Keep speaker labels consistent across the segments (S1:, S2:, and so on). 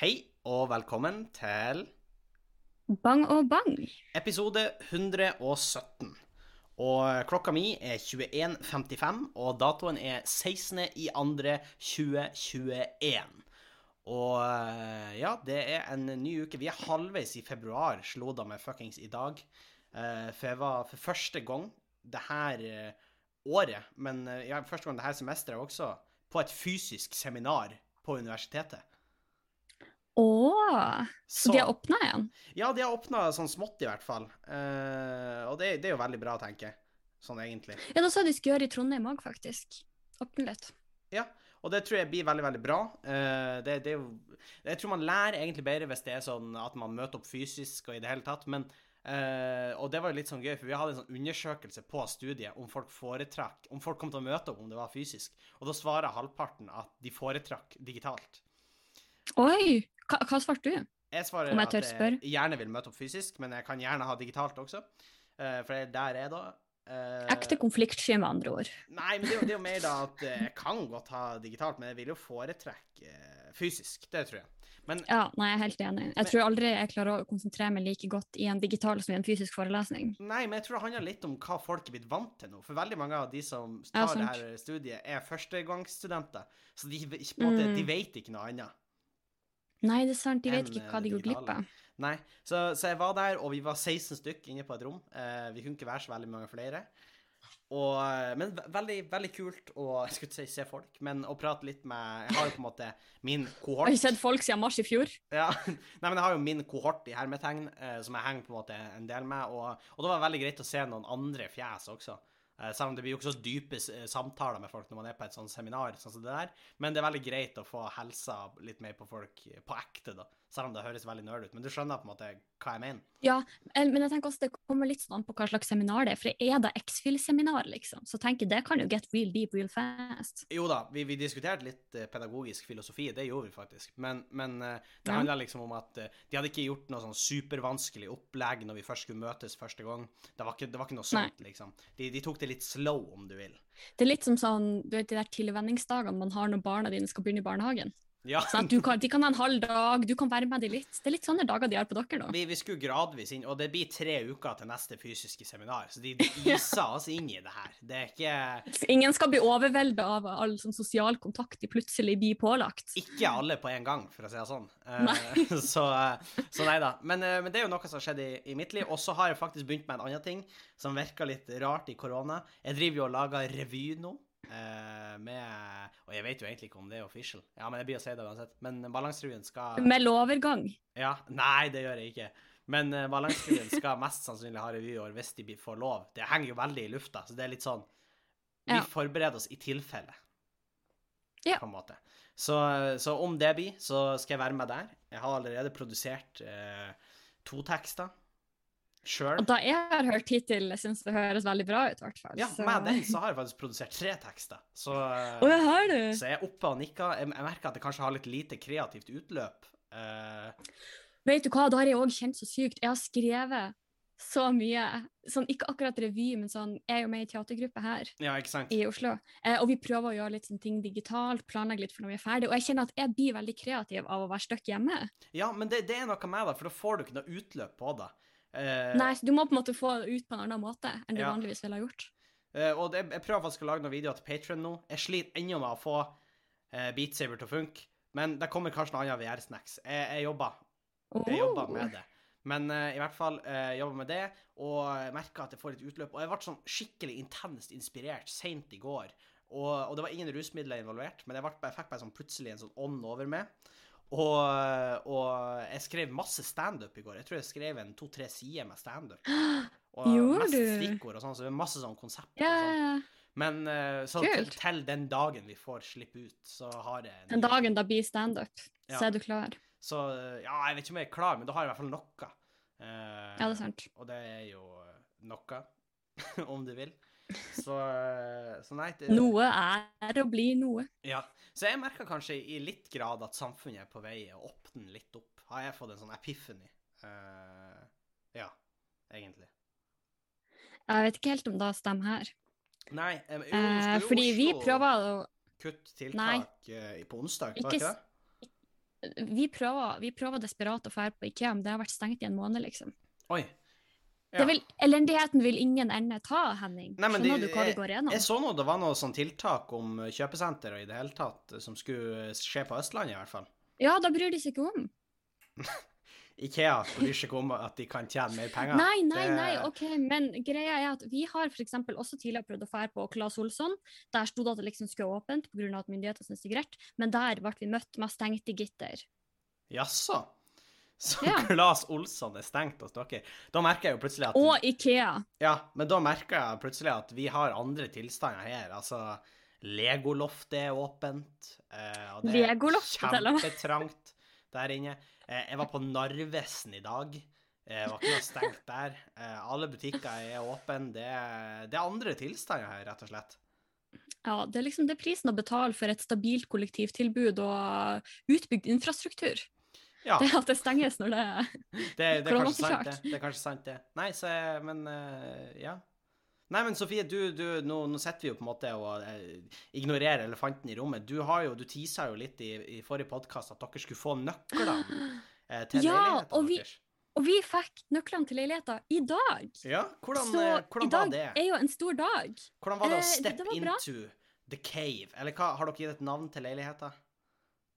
S1: Hei og velkommen til
S2: Bang og bang.
S1: episode 117. Og klokka mi er 21.55, og datoen er 16. i andre 2021. Og eh, ja, det er en ny uke. Vi er halvveis i februar, slo det med fuckings i dag. Eh, For jeg var for første gang det her eh, året, men ja, første gang det her semesteret også, på et fysisk seminar på universitetet.
S2: Å, så de har åpna igjen?
S1: Ja, de har åpna sånn smått, i hvert fall. Uh, og det, det er jo veldig bra, tenker jeg. Sånn egentlig.
S2: Ja, da sa de skulle gjøre i Trondheim òg, faktisk. Åpne litt.
S1: Ja, og det tror jeg blir veldig, veldig bra. Uh, det, det Jeg tror man lærer egentlig bedre hvis det er sånn at man møter opp fysisk og i det hele tatt, men Uh, Og det var jo litt sånn gøy, for vi hadde en sånn undersøkelse på studiet om folk foretrakk Om folk kom til å møte opp om det var fysisk, og da svarer halvparten at de foretrakk digitalt.
S2: Oi! Hva, hva svarte du?
S1: Jeg svarer
S2: Om jeg
S1: at
S2: tør spørre?
S1: jeg gjerne vil møte opp fysisk, men jeg kan gjerne ha digitalt også. Eh, for er der er da. Uh,
S2: Ekte konfliktsky, med andre ord.
S1: Nei, men det er, jo, det er jo mer da at eh, jeg kan godt ha digitalt, men jeg vil jo foretrekke fysisk. Det tror jeg. Men
S2: Ja, nei, jeg er helt enig. Jeg tror aldri jeg klarer å konsentrere meg like godt i en digital som i en fysisk forelesning.
S1: Nei, men jeg tror det handler litt om hva folk er blitt vant til nå. For veldig mange av de som
S2: Ja,
S1: tar det her studiet, er førstegangsstudenter. Så de, måte,
S2: Mm.
S1: de vet ikke noe annet.
S2: Nei, det er sant, de vet ikke
S1: eh,
S2: hva de går glipp av.
S1: Nei, så, så jeg var der, og vi var 16 stykk inne på et rom. Eh, vi kunne ikke være så veldig mange flere. Og, eh, men veldig, veldig kult å jeg skulle ikke si se folk, men å prate litt med Jeg har jo på en måte min kohort.
S2: Har
S1: du
S2: ikke sett folk siden mars i fjor.
S1: Ja, nei, men jeg har jo min kohort i hermetegn, eh, som jeg henger på en måte en del med, og, og det var veldig greit å se noen andre fjes også. Eh, selv om det blir jo ikke så dype eh, samtaler med folk når man er på et sånt seminar, sånn som det der, men det er veldig greit å få helsa litt mer på folk eh, på ekte, da. Selv om det høres veldig nerd ut, men du skjønner på en måte hva jeg mener.
S2: Ja, men jeg tenker også det kommer litt sånn an på hva slags seminar det er. For er det X-Fill-seminar, liksom, så tenker jeg det kan jo get real deep real fast.
S1: Jo da, vi, vi diskuterte litt eh, pedagogisk filosofi, det gjorde vi faktisk. Men, men eh, det
S2: Ja.
S1: handla liksom om at eh, de hadde ikke gjort noe sånn supervanskelig opplegg når vi først skulle møtes første gang. Det var ikke, det var ikke noe sånt, liksom. De, de tok det litt slow, om du vil.
S2: Det er litt som sånn, du vet de der tilvenningsdagene man har når barna dine skal begynne i barnehagen.
S1: Ja,
S2: Sånn kan, de kan ha en halv dag, du kan være med dem litt. Det er litt sånne dager de har på dere da.
S1: vi, vi skulle gradvis inn, og det blir tre uker til neste fysiske seminar, så de, de isa oss inn i det her. Det er ikke
S2: Ingen skal bli overveldet av all sånn sosial kontakt de plutselig blir pålagt.
S1: Ikke alle på en gang, for å si det sånn. Eh,
S2: Nei.
S1: så, eh, så nei da. Men, eh, men det er jo noe som har skjedd i, i mitt liv. Og så har jeg faktisk begynt med en annen ting som virker litt rart i korona. Jeg driver jo og lager revy nå. Eh, med Og jeg vet jo egentlig ikke om det er official. Ja, men jeg blir å si det uansett. Men Balanserevyen skal
S2: Med lovergang?
S1: Ja, Nei, det gjør jeg ikke. Men uh, Balanserevyen skal mest sannsynlig ha revy i år hvis de får lov. Det henger jo veldig i lufta, så det er litt sånn Vi
S2: Ja.
S1: forbereder oss i tilfelle
S2: Ja.
S1: på en måte. Så, så om det blir, så skal jeg være med der. Jeg har allerede produsert uh, to tekster sjøl.
S2: Og da jeg har hørt hittil, syns det høres veldig bra ut, Hvertfall.
S1: Ja,
S2: så-
S1: med den så har jeg faktisk produsert tre tekster. Så,
S2: oh, jeg har du!
S1: så jeg er oppe og nikker. Jeg, jeg merker at jeg kanskje har litt lite kreativt utløp. Uh...
S2: Vet du hva, da har jeg òg kjent så sykt. Jeg har skrevet så mye. Sånn, ikke akkurat revy, men sånn Jeg er jo med i teatergruppe her
S1: ja,
S2: i Oslo. Eh, og vi prøver å gjøre litt sånn ting digitalt, planlegge litt for når vi er ferdig. Og jeg kjenner at jeg blir veldig kreativ av å være stuck hjemme.
S1: Ja, men det, det er noe med det, for da får du ikke noe utløp på det. Eh,
S2: Nei, så du må på en måte få det ut på en annen måte enn du
S1: Ja.
S2: vanligvis ville ha gjort.
S1: eh, og det, jeg prøver faktisk å lage noen videoer til Patron nå. Jeg sliter ennå med å få eh, Beat Saber til å funke, men det kommer kanskje noe annet VR-snacks. Jeg, jeg jobber Jeg jobber med det. Men uh, i hvert fall uh, jobber med det, og merker at jeg får litt utløp. Og jeg ble sånn skikkelig intenst inspirert seint i går. Og, og det var ingen rusmidler involvert, men jeg, ble, jeg fikk bare sånn plutselig en sånn ånd over meg. Og, og jeg skrev masse standup i går. Jeg tror jeg skrev en to-tre sider med standup. Og
S2: Gjorde
S1: mest stikkord og sånn, så det er masse sånn konsept.
S2: Ja,
S1: sånn. Men eh, så til, til den dagen vi får slippe ut, så har jeg
S2: Den dagen da blir standup,
S1: Ja.
S2: så er du klar.
S1: Så ja, jeg vet ikke om jeg er klar, men da har jeg i hvert fall noe. Uh,
S2: Ja, det er sant.
S1: Og det er jo noe, om du vil. Så, eh, så nei det,
S2: Noe er å bli noe.
S1: Ja. Så jeg merker kanskje i litt grad at samfunnet er på vei å åpne litt opp. Har jeg fått en sånn epiphany? Uh, ja, egentlig.
S2: Jeg vet ikke helt om det stemmer her.
S1: Nei, eh, jo,
S2: Eh, fordi
S1: Oslo vi
S2: prøver å
S1: kutte tiltak nei, på onsdag, var
S2: Ikke
S1: ikke det?
S2: vi prøver, vi prøver desperat å dra på Ikea, men det har vært stengt i en måned, liksom.
S1: Oi.
S2: Det vil, elendigheten vil ingen ende ta, Henning.
S1: Nei,
S2: Skjønner
S1: de-
S2: du hva vi går gjennom?
S1: Jeg så nå det var noe sånn tiltak om kjøpesenter og i det hele tatt eh, som skulle skje på Østlandet, i hvert fall.
S2: Ja, da bryr de seg ikke om.
S1: Ikea bryr seg ikke om at de kan tjene mer penger.
S2: Nei, nei, nei, ok, men greia er at vi har eksempel også tidligere prøvd å fære på Claes Olsson. Der sto det at det liksom skulle åpent pga. at myndighetene syntes det er greit, men der ble vi møtt med stengte gitter.
S1: Jaså? Så
S2: Ja.
S1: Claes Olsson er stengt hos dere? Da merker jeg jo plutselig at
S2: Og Ikea.
S1: Ja, men da merker jeg plutselig at vi har andre tilstander her. Altså, Legoloftet er åpent. Eh, og det er kjempetrangt der inne. Eh, jeg var på Narvesen i dag. Det var ikke noe stengt der. Eh, alle butikker er åpne. Det, det er andre tilstander her, rett og slett.
S2: Ja, det er liksom det prisen å betale for et stabilt kollektivtilbud og utbygd infrastruktur.
S1: Ja,
S2: Det er at det stenges når det
S1: det, det er kanskje sant, det. Det er kanskje sant, det. Nei, så Men eh, ja. Nei, men Sofie, du, du, nå, nå sitter vi jo på en måte og eh, ignorerer elefanten i rommet. Du har jo, du tisa jo litt i, i forrige podkast at dere skulle få nøklene eh, til
S2: Ja, vi-
S1: deres.
S2: Og vi fikk nøklene til leiligheta i dag!
S1: Ja, hvordan,
S2: Så
S1: eh, hvordan
S2: i dag
S1: det?
S2: er jo en stor dag.
S1: Hvordan var det å
S2: eh,
S1: step
S2: det var bra.
S1: into the cave? Eller hva, har dere gitt et navn til leiligheta?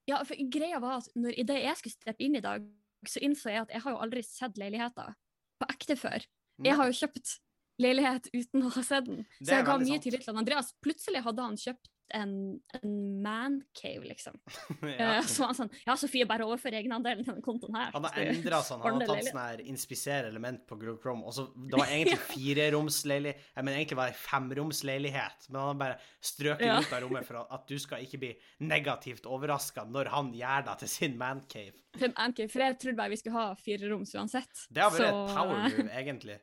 S2: Ja, for greia var at når, i det jeg skulle steppe inn i dag, så innså jeg at jeg har jo aldri sett leiligheter på ekte før. Jeg har jo kjøpt leilighet uten å ha sett den. Så jeg ga mye tillit til. Andreas. Plutselig hadde han kjøpt en, en mancave, liksom.
S1: ja.
S2: Eh, så var han sånn Ja, Sofie, bare overfør egenandelen til denne kontoen her.
S1: Han har
S2: Så-
S1: endra sånn. Han har tatt sånn her inspisere element på Google Chrome. Og så, det var egentlig fireromsleilighet Jeg mener egentlig var det femromsleilighet, men han har bare strøket
S2: Ja.
S1: ut av rommet for at, du skal ikke bli negativt overraska når han gjør deg til sin mancave.
S2: For, for jeg trodde bare vi skulle ha fire roms uansett.
S1: Det har vært
S2: Så,
S1: et power
S2: eh,
S1: move, egentlig.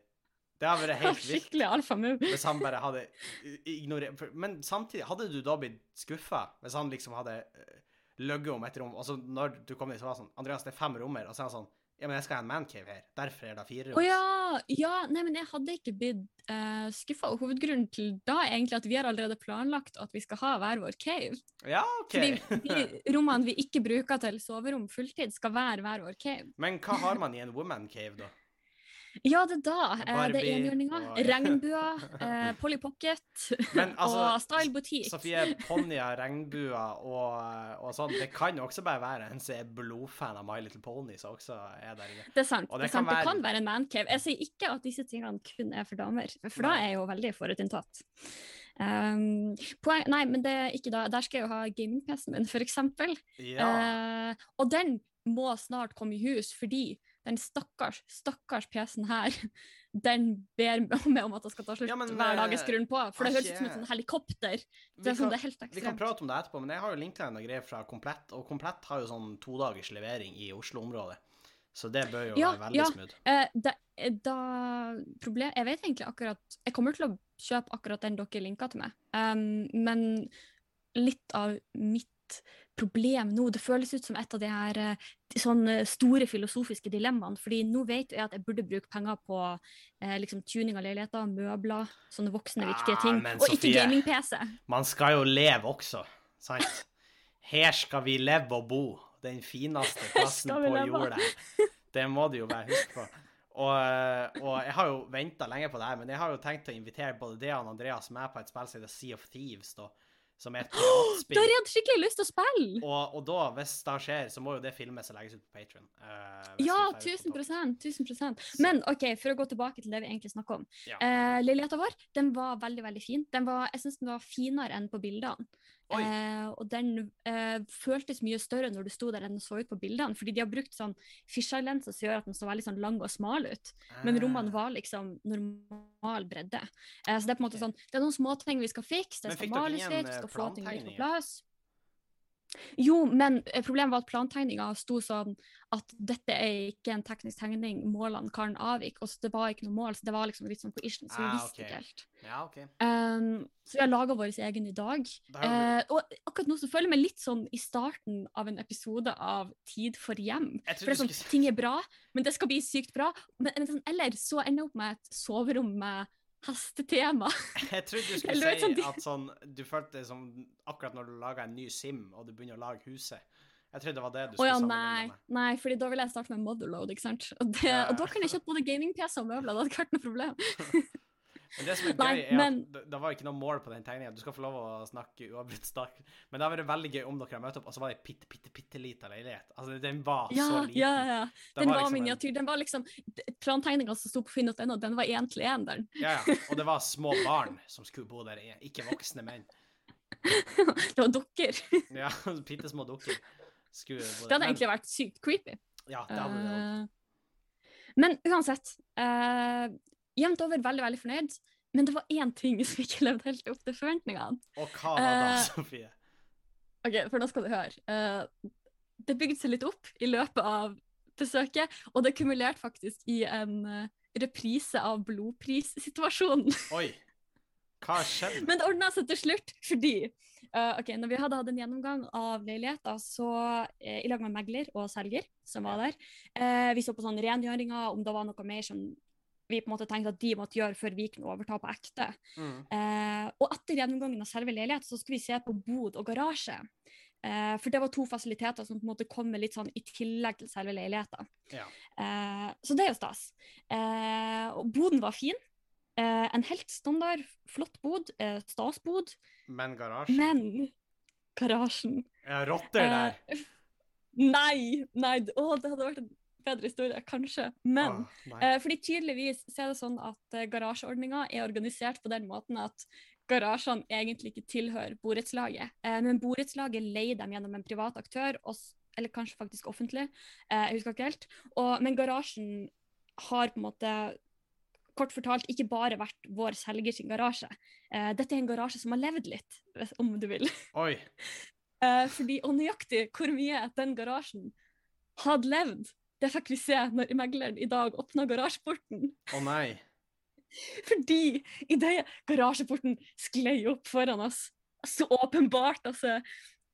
S1: Det har vært helt vilt.
S2: Skikkelig alfamove.
S1: Hvis han bare hadde ignorert Men samtidig, hadde du da blitt skuffa hvis han liksom hadde løyet om et rom, og så når du kom dit, så var det sånn Andreas, det er fem rommer, og så er han sånn Ja, men jeg skal ha en mancave her. Derfor er det fire
S2: Å
S1: rom.
S2: ja! Ja, nei, men jeg hadde ikke blitt uh, skuffa. Og hovedgrunnen til da er egentlig at vi har allerede planlagt at vi skal ha hver vår cave.
S1: Ja, OK.
S2: Fordi de rommene vi ikke bruker til soverom fulltid, skal være hver vår cave.
S1: Men hva har man i en woman cave, da?
S2: Ja, det er da. Barbie, det er
S1: Barbie
S2: enhjørninger,
S1: og-
S2: regnbuer, eh, Polly Pocket
S1: altså,
S2: og Style Boutique.
S1: Sofie, ponnier, regnbuer og, og sånn, det kan også bare være en som er blodfan av My Little Pony, som også er der inne.
S2: Det er sant. Det,
S1: det
S2: kan sant.
S1: kan
S2: det
S1: være-
S2: kan være en mancave. Jeg sier ikke at disse tingene kun er for damer, for da er jeg jo veldig forutinntatt. Um, poeng, nei, men det er ikke da. Der skal jeg jo ha gaming-PC-en min, eksempel.
S1: Ja.
S2: Uh, og den må snart komme i hus, fordi den stakkars, stakkars PC-en her, den ber meg om at jeg skal ta slutt
S1: Ja, men,
S2: hver dag jeg
S1: eh,
S2: skrur på. For det høres ut som et helikopter. Det er, sånn, det er helt
S1: vi kan prate om det etterpå, men jeg har jo linka noen greier fra Komplett, og Komplett har jo sånn todagers levering i Oslo-området. Så det bør jo
S2: Ja,
S1: være veldig
S2: ja.
S1: smooth.
S2: Eh, det, eh, da, problem, jeg vet egentlig akkurat Jeg kommer til å kjøpe akkurat den dere linka til meg, um, men litt av mitt problem nå Det føles ut som et av de her eh, sånne store filosofiske dilemmaene. fordi nå vet jeg at jeg burde bruke penger på eh, liksom tuning av leiligheter, møbler, sånne voksne, viktige ting.
S1: men
S2: Og ikke gaming-PC.
S1: Man skal jo leve også, sant? Her skal vi leve og bo. Den fineste plassen på jorda. Det må du jo bare huske på. Og, og jeg har jo venta lenge på det her, men jeg har jo tenkt å invitere både Dean og Andreas med på et spill som heter Sea of Thieves, da. Som er et
S2: Da har
S1: piratspill.
S2: jeg skikkelig lyst til å spille!
S1: Og, og da, hvis det skjer, så må jo det filmes og legges ut på Patron.
S2: Ja, 1000% 1000% Men OK, for å gå tilbake til det vi egentlig snakker om.
S1: Ja.
S2: Uh, Leiligheta vår den var veldig veldig fin. Den var, jeg syns den var finere enn på bildene. Eh, og den eh, føltes mye større når du sto der enn den så ut på bildene. Fordi de har brukt sånn fisheye-lenser som gjør at den så veldig sånn lang og smal ut. Men rommene
S1: Ah.
S2: var liksom normal bredde. Eh, så det er på en måte sånn, det er noen småting vi skal fikse. Det skal males litt, vi
S1: eh,
S2: skal få ting litt på plass. Jo, men eh, problemet var at plantegninga sto sånn at dette er ikke en teknisk tegning, målene kan avvike. Og så det var ikke noe mål, så det var liksom litt sånn på irsen, så vi
S1: Ah,
S2: visste ikke helt.
S1: Ja, okay.
S2: Um, så vi har laga vår egen i dag. Eh, og akkurat nå så føler jeg meg litt sånn i starten av en episode av Tid for hjem. For det er sånn,
S1: skulle
S2: ting er bra, men det skal bli sykt bra. Men, men sånn, eller så ender jeg opp med et soverom med hestetema.
S1: Jeg trodde du skulle si
S2: sånn,
S1: at sånn Du følte det som akkurat når du laga en ny sim, og du begynner å lage huset. Jeg trodde det var det du
S2: skulle
S1: skulle
S2: ja,
S1: sammenligne med.
S2: nei, fordi da ville jeg starte med Motherload, ikke sant. Og, det,
S1: Ja.
S2: og da kunne jeg kjøpt både gaming-PC og møbler, det hadde ikke vært noe problem.
S1: Men det som er
S2: Nei,
S1: gøy, er
S2: men-
S1: at det, var ikke noe mål på den tegningen. Du skal få lov å snakke uavbrutt sterk. Men det hadde vært veldig gøy om dere hadde møtt opp, og så var det ei bitte, bitte, bitte lita leilighet. Altså, den var
S2: Ja,
S1: så liten.
S2: ja, ja.
S1: Det
S2: Den var,
S1: liksom
S2: miniatyr. Den var liksom Plantegninga som sto på finn.no, den var én til én der.
S1: Ja, ja. Og det var små barn som skulle bo der, ikke voksne menn.
S2: Det var dukker.
S1: Ja, bitte små dukker. Skulle bo
S2: Det hadde egentlig vært sykt creepy.
S1: Ja, det hadde det.
S2: Eh, Men uansett. eh, jevnt over veldig, veldig fornøyd. Men det var én ting som ikke levde helt opp til forventningene.
S1: Og hva var da,
S2: uh,
S1: Sofie?
S2: Ok, for nå skal du høre. Uh, det bygde seg litt opp i løpet av besøket, og det kumulerte faktisk i en uh, reprise av blodprissituasjonen.
S1: Oi. Hva skjedde?
S2: Men det ordna seg til slutt, fordi uh, ok, når vi hadde hatt en gjennomgang av leiligheter, så uh, i lag med megler og selger som var der, uh, vi så på sånn rengjøringer, om det var noe mer som vi på en måte tenkte at de måtte gjøre før vi kunne overta på ekte.
S1: Mm.
S2: Eh, og etter gjennomgangen av selve leiligheten så skulle vi se på bod og garasje. Eh, for det var to fasiliteter som på en måte kom med litt sånn i tillegg til selve leiligheten.
S1: Ja.
S2: Eh, så det er jo stas. Eh, og boden var fin. Eh, en helt standard, flott bod. Eh, stasbod.
S1: Men garasjen?
S2: Men garasjen
S1: Ja, rotter der.
S2: eh, Nei! nei, Å, det hadde vært en bedre historie, kanskje. Men
S1: ah.
S2: Eh, fordi tydeligvis så er det sånn at eh, garasjeordninga er organisert på den måten at garasjene egentlig ikke tilhører borettslaget. Eh, men borettslaget leier dem gjennom en privat aktør, og, eller kanskje faktisk offentlig. Eh, jeg husker ikke helt. Og, men garasjen har på en måte kort fortalt ikke bare vært vår selger sin garasje. Eh, dette er en garasje som har levd litt, om du vil.
S1: Oi.
S2: Eh, fordi, og nøyaktig hvor mye den garasjen hadde levd, det fikk vi se når megleren i dag åpna garasjeporten.
S1: Å nei.
S2: Fordi idet garasjeporten sklei opp foran oss, så åpenbart altså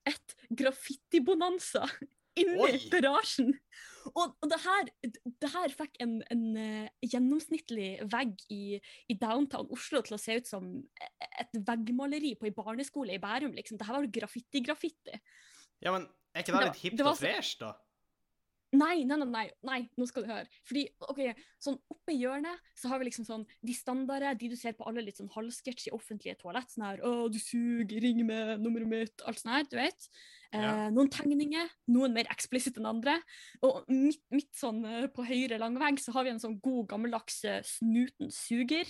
S2: et graffitibonanza inni
S1: Oi!
S2: garasjen. Og, og det, her, det her fikk en, en eh, gjennomsnittlig vegg i, i downtown Oslo til å se ut som et veggmaleri på en barneskole i Bærum. Liksom. Det her var graffiti-graffiti.
S1: Ja, men er ikke det
S2: Det-
S1: litt hipt og fresh, da?
S2: Nei, nei, nei, nei, nei, nå skal du høre. Fordi, ok, sånn oppe i hjørnet så har vi liksom sånn de standarde, de du ser på alle litt sånn halvsketsj i offentlige toalett. Sånn her 'Å, du suger, ring med nummeret mitt', alt sånn her, du vet. Eh,
S1: Ja.
S2: Noen tegninger, noen mer eksplisitt enn andre. Og midt, midt sånn eh, på høyre langvegg så har vi en sånn god gammeldags eh, Snuten suger.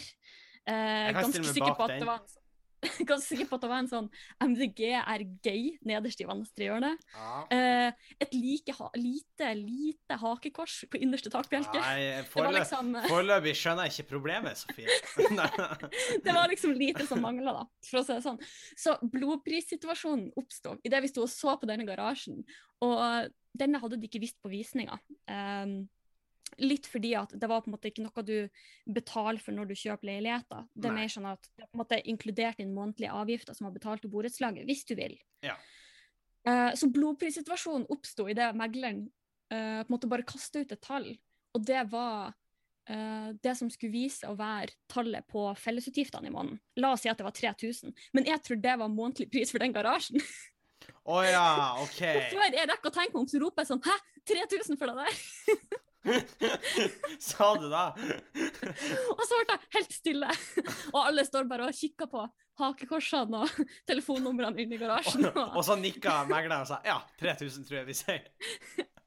S2: Eh, ganske sikker på at
S1: den.
S2: det var en sånn Ganske sikker på at det var en sånn MDG er gay nederst i venstre hjørne.
S1: Ja.
S2: Eh, et like, lite, lite hakekors på innerste takbjelke.
S1: Nei,
S2: Det
S1: foreløpig,
S2: liksom,
S1: skjønner jeg ikke problemet, Sofie.
S2: Det var liksom lite som mangla, da, for å si det sånn. Så blodprissituasjonen oppsto idet vi sto og så på denne garasjen. Og denne hadde de ikke visst på visninga. Um, litt fordi at det var på en måte ikke noe du betaler for når du kjøper leiligheter. Det er
S1: Nei.
S2: mer sånn at det er på en måte inkludert din månedlige avgifter som har betalt til borettslaget, hvis du vil.
S1: Ja.
S2: Uh, så blodprissituasjonen oppsto idet megleren uh, på en måte bare kasta ut et tall, og det var uh, det som skulle vise å være tallet på fellesutgiftene i måneden. La oss si at det var 3000, men jeg tror det var månedlig pris for den garasjen.
S1: Å ja, OK.
S2: Før jeg rekker å tenke meg om, så roper jeg sånn Hæ, 3000 for det der?
S1: Sa du da?
S2: Og så ble jeg helt stille, og alle står bare og kikker på hakekorsene og telefonnumrene inne i garasjen.
S1: Og
S2: Og
S1: så nikka megleren og sa ja, 3000 tror jeg vi sier.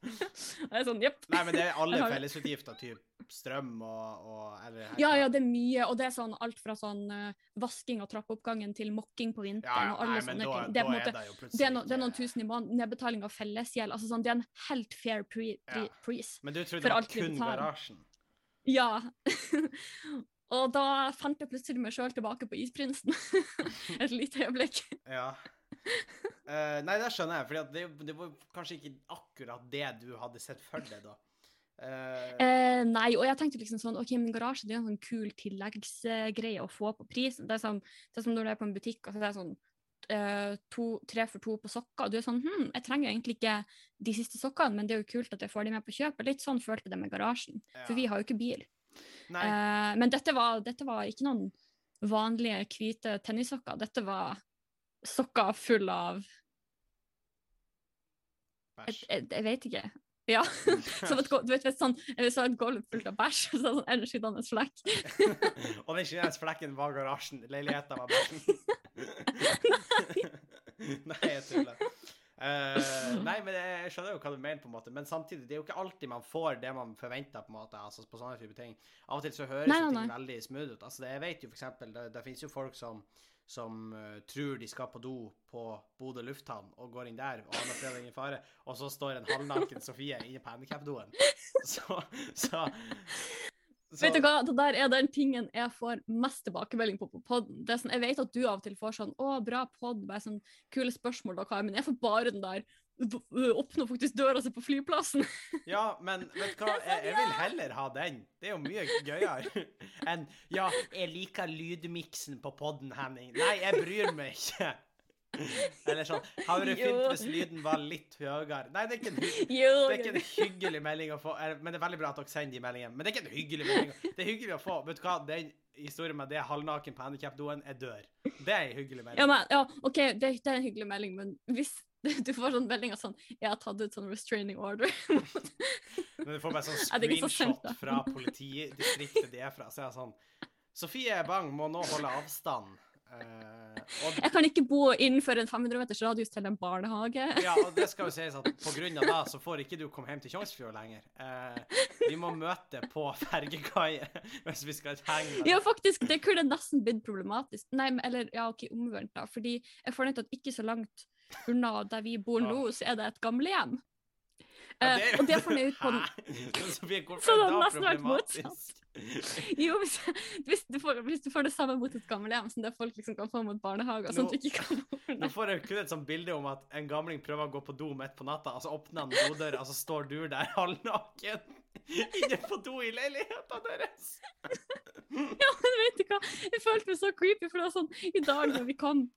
S2: Jeg er sånn, jepp.
S1: Nei, men det er alle fellesutgifter, typ strøm og, og eller,
S2: Ja, ja, det er mye, og det er sånn alt fra sånn eh, vasking av trappeoppgangen til mokking på vinteren
S1: ja,
S2: og alle
S1: nei,
S2: sånne
S1: da,
S2: ting. Det er, måte,
S1: er det
S2: det er, no, det er noen tusen i måneden. Nedbetaling av fellesgjeld. Altså sånn, det er en helt fair pre, pre,
S1: Ja.
S2: pris.
S1: Men du trodde det var kun garasjen?
S2: Ja. og da fant jeg plutselig meg sjøl tilbake på Isprinsen. Et lite øyeblikk.
S1: Ja. Eh, nei, det skjønner jeg, for det, det var kanskje ikke akkurat det du hadde sett for deg da. Uh,
S2: uh, nei, og jeg tenkte liksom sånn, ok, men garasje det er en sånn kul tilleggsgreie å få på pris. Det er, sånn, det er som når du er på en butikk, og så er det sånn to, tre for to på sokker. og Du er sånn, hm, jeg trenger egentlig ikke de siste sokkene, men det er jo kult at jeg får de med på kjøpet. Litt sånn følte det med garasjen,
S1: ja.
S2: for vi har jo ikke bil. Men dette var, dette var ikke noen vanlige hvite tennissokker. Dette var sokker full av
S1: Bæsj.
S2: jeg, jeg vet ikke. Ja. Som et, du vet, sånn, hvis så et gulv fullt av bæsj, så er det sånn energidannende flekk.
S1: Og den kinesiske flekken var garasjen. Leiligheten var bæsjen. nei, nei, jeg tuller. Uh, nei, men jeg skjønner jo hva du mener, på en måte. Men samtidig, det er jo ikke alltid man får det man forventer, på en måte, altså på sånne type ting. Av og til så høres
S2: Nei, nei,
S1: ting veldig smooth ut. Altså, det, jeg vet jo for eksempel, det, det finnes jo folk som som uh, tror de skal på do på Bodø lufthavn og går inn der og aner fred og ingen fare, og så står en halvnaken Sofie inne på handikapdoen. Så, så, så
S2: Vet du hva, det der er den tingen jeg får mest tilbakemelding på på podden. Er sånn, jeg vet at du av og til får sånn 'Å, bra pod', bare sånn kule spørsmål dere har, men jeg får bare den der Åpner faktisk døra si på flyplassen.
S1: Ja, men vet du hva, jeg, jeg vil heller ha den. Det er jo mye gøyere enn Ja, jeg liker lydmiksen på podden, Henning. Nei, jeg bryr meg ikke. Eller sånn Hadde det fint hvis lyden var litt høyere? Nei, det er ikke en, det er ikke en hyggelig melding å få. Men det er veldig bra at dere sender de meldingene. Men det er ikke en hyggelig melding. Det er hyggelig å få. Vet du hva, den historien med det halvnaken på handikapdoen, jeg dør. Det er en hyggelig melding.
S2: ja, men, ja, OK, det, det er en hyggelig melding, men hvis du får sånn meldinger sånn 'Jeg har tatt ut sånn restraining order'.
S1: Men du får bare sånn
S2: er
S1: screenshot fra politidistriktet de er fra. Så er det sånn Sofie Bang må nå holde avstand. Eh, og,
S2: Jeg kan ikke bo innenfor en 500 meters radius til en barnehage.
S1: ja, og det skal jo sies at på grunn av det så får ikke du komme hjem til Tjongsfjord lenger. Eh, vi må møte på fergekaia hvis vi skal henge
S2: Ja, faktisk, det kunne nesten blitt problematisk. Nei, men, eller ja, OK, omvendt, da. Fordi jeg nødt til at ikke så langt unna der vi bor nå, så er det et gamlehjem.
S1: Ja,
S2: Eh, og det får jeg ut på den?
S1: Sofie,
S2: Så det
S1: det
S2: nesten vært
S1: motsatt.
S2: Jo, hvis, hvis, du får, hvis du får det samme mot et gamlehjem som det folk liksom kan få mot barnehager, sånn at du ikke kan bo
S1: Nå får jeg kun et sånt bilde om at en gamling prøver å gå på do midt på natta, og så åpner han dodøra, og så står du der halvnaken inne på do i leiligheten deres.
S2: Ja, men vet du hva? Jeg følte meg så creepy, for det var sånn i dag når vi kom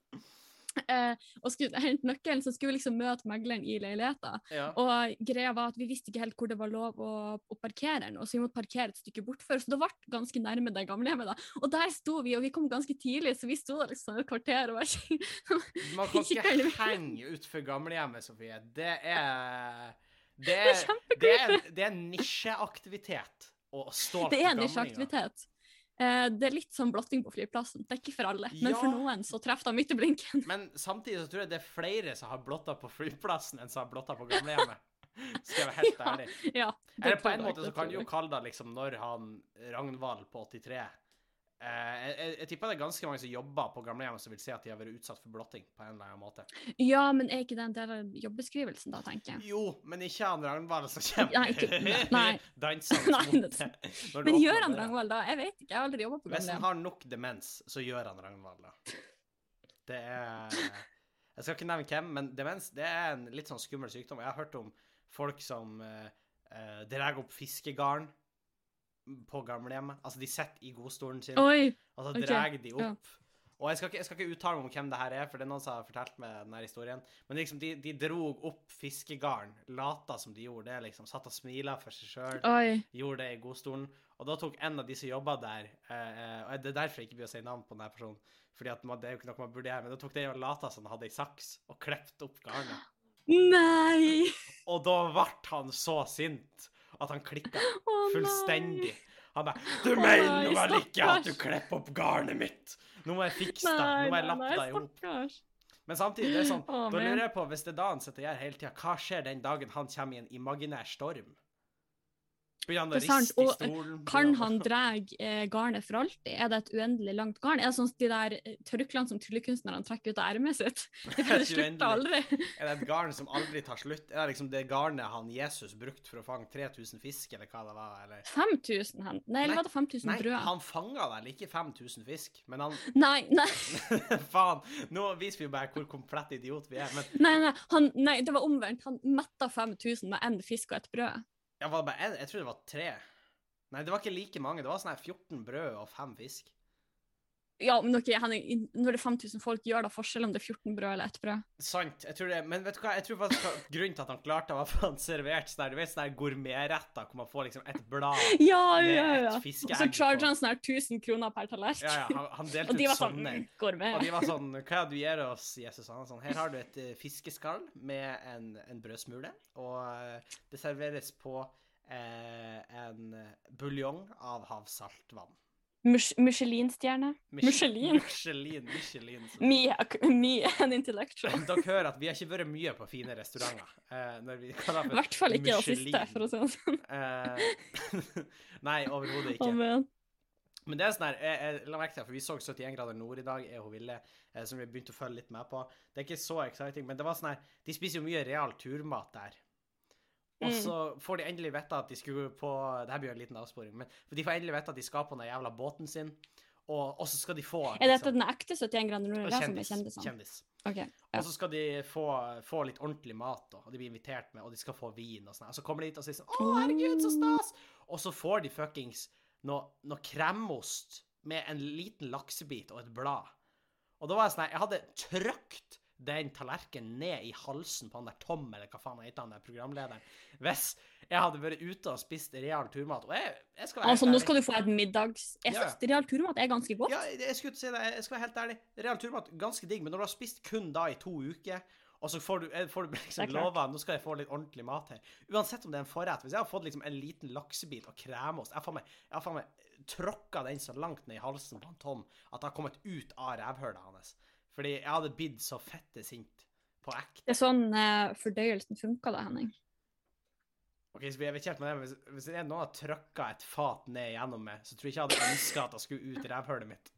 S2: eh, og skulle hente nøkkelen, så skulle vi liksom møte megleren i leiligheten.
S1: Ja.
S2: Og greia var at vi visste ikke helt hvor det var lov å, å parkere den, og så vi måtte parkere et stykke bortfor, så det ble ganske nærme det gamlehjemmet da. Og der sto vi, og vi kom ganske tidlig, så vi sto der liksom et kvarter og bare
S1: Man kan
S2: Ikke
S1: henge utfor gamlehjemmet, Sofie. Det er Det
S2: Det er
S1: det er, det er nisjeaktivitet å stalke
S2: Det er nisjeaktivitet. Eh, det er litt som blotting på flyplassen. Det er ikke for alle, men for noen så treffer de midt i blinken.
S1: Men samtidig så tror jeg det er flere som har blotta på flyplassen enn som har blotta på gamlehjemmet. Skal jeg være helt
S2: Ja,
S1: ærlig.
S2: Ja,
S1: Eller på en måte så kan du jo kalle det liksom når han Ragnvald på 83 eh, jeg, jeg, jeg tipper det er ganske mange som jobber på gamlehjemmet som vil si at de har vært utsatt for blotting på en eller annen måte.
S2: Ja, men er ikke det en del av jobbeskrivelsen, da, tenker jeg?
S1: Jo, men ikke han Ragnvald som kommer
S2: Nei, ikke- nei.
S1: dansende
S2: Nei,
S1: mot
S2: det- Men gjør han. Ragnvald da? Jeg vet ikke, jeg har aldri jobba på
S1: Hvis han har nok demens, så gjør han Ragnvald, da. Det er Jeg skal ikke nevne hvem, men demens det er en litt sånn skummel sykdom. Jeg har hørt om folk som eh, drar opp fiskegarn på gamlehjemmet. Altså, de sitter i godstolen sin,
S2: Oi!
S1: og så
S2: ok,
S1: drar de
S2: ja.
S1: opp. Og jeg skal, ikke, jeg skal ikke uttale meg om hvem det her er, for det er noen som har fortalt meg denne historien. Men liksom, de, de drog opp fiskegarn, lata som de gjorde det, liksom. Satt og smila for seg sjøl gjorde det i godstolen. Og da tok en av de som jobba der eh, Og det er derfor jeg ikke blir å si navn på denne personen, fordi man, det er jo ikke noe man burde gjøre, men da tok de og lata som han hadde ei saks, og klepte opp garnet.
S2: Nei!
S1: Og da ble han så sint at han klikka fullstendig. Han bare 'Du
S2: Å,
S1: mener
S2: nei,
S1: vel ikke at du klipper opp garnet mitt?' Nå må jeg fikse det. Nå må jeg lappe deg
S2: stakkars.
S1: Men samtidig, det er sånn,
S2: oh,
S1: da lurer jeg på, hvis det er da han sitter og gjør hele tida, hva skjer den dagen han kommer i en imaginær storm? Begynner han riste i stolen?
S2: Kan han dra eh, garnet for alltid? Er det et uendelig langt garn? Er det sånn de der tørklærne som tryllekunstnerne trekker ut av ermet sitt? Det, det slutter aldri.
S1: Er det et garn som aldri tar slutt? Er det liksom det garnet han Jesus brukte for å fange 3000 fisk, eller hva det var? Eller?
S2: 5000 han. Nei, eller var det 5000
S1: Nei,
S2: brød?
S1: han fanga vel ikke 5000 fisk, men han
S2: Nei, nei,
S1: Faen! Nå viser vi jo bare hvor komplett idiot vi er, men
S2: nei, nei, han, nei, det var omvendt. Han metta 5000 med én fisk og et brød.
S1: Det bare en? Jeg tror det var tre. Nei, det var ikke like mange. Det var sånn her 14 brød og fem fisk.
S2: Ja, men okay, Henning, når det er 5000 folk, gjør det forskjell om det er 14 brød eller ett brød?
S1: Sant. jeg tror det, Men vet du hva, jeg tror faktisk grunnen til at han klarte det, var for han serverte sånn du vet, sånne gourmetretter hvor man får liksom et blad
S2: Ja,
S1: Med
S2: ja,
S1: et
S2: fiskeegg Og så charger han sånn her 1000 kroner per tallerken.
S1: Ja, ja, han, han delte ut
S2: var sånn
S1: sånne.
S2: med.
S1: Og de var sånn Hva er det du gir oss, Jesus? Han sånn Her har du et eh, fiskeskall med en, en brødsmule, og eh, det serveres på eh, en eh, buljong av havsaltvann.
S2: Michelin-stjerne.
S1: Mich-
S2: Michelin.
S1: Michelin. Michelin.
S2: Me, me an intellectual.
S1: Dere hører at vi har ikke vært mye på fine restauranter. Eh,
S2: I hvert fall ikke det siste, for å si det sånn.
S1: Eh, nei, overhodet ikke.
S2: Amen.
S1: Men det er sånn her, jeg, jeg la merke til, for vi så 71 grader nord i dag, er hun Ville, eh, som vi begynte å følge litt med på. Det er ikke så exciting, men det var sånn her, de spiser jo mye real turmat der. Og
S2: Mm.
S1: så får de endelig vite at de skulle på, det blir jo en liten avsporing, men de får endelig vite at de skal på den jævla båten sin, og, og så skal de få...
S2: Er dette
S1: liksom,
S2: den ekte 71 grader nord? Kjendis. som
S1: kjendis, kjendis.
S2: Ok, ja.
S1: Og så skal de få, få litt ordentlig mat, da, og de blir invitert med, og de skal få vin og sånn. Og så kommer de hit og sier sånn Å, herregud, så stas! Og så får de fuckings noe, noe kremost med en liten laksebit og et blad. Og da var jeg sånn Jeg hadde trykt den tallerkenen ned i halsen på han der Tom, eller hva faen heter, han der programlederen, hvis jeg hadde vært ute og spist real turmat. Og jeg, jeg skal være
S2: Altså, nå skal du få et middags... Jeg
S1: Ja,
S2: synes real turmat er ganske godt.
S1: Ja, jeg skulle si det. Jeg skal være helt ærlig. Real turmat, ganske digg, men når du har spist kun da i to uker, og så får du, eh, får du liksom lova nå skal jeg få litt ordentlig mat her. Uansett om det er en forrett. Hvis jeg har fått liksom en liten laksebit og kremost jeg har faen meg tråkka den så langt ned i halsen på han Tom at det har kommet ut av rævhølet hans. Fordi jeg hadde blitt så fette sint på ekte.
S2: Det er sånn uh, fordøyelsen funker da, Henning.
S1: Ok, så jeg vet ikke helt med det, hvis, hvis noen har trykka et fat ned gjennom meg, så tror jeg ikke jeg hadde ønska at jeg skulle ut i rævhølet mitt.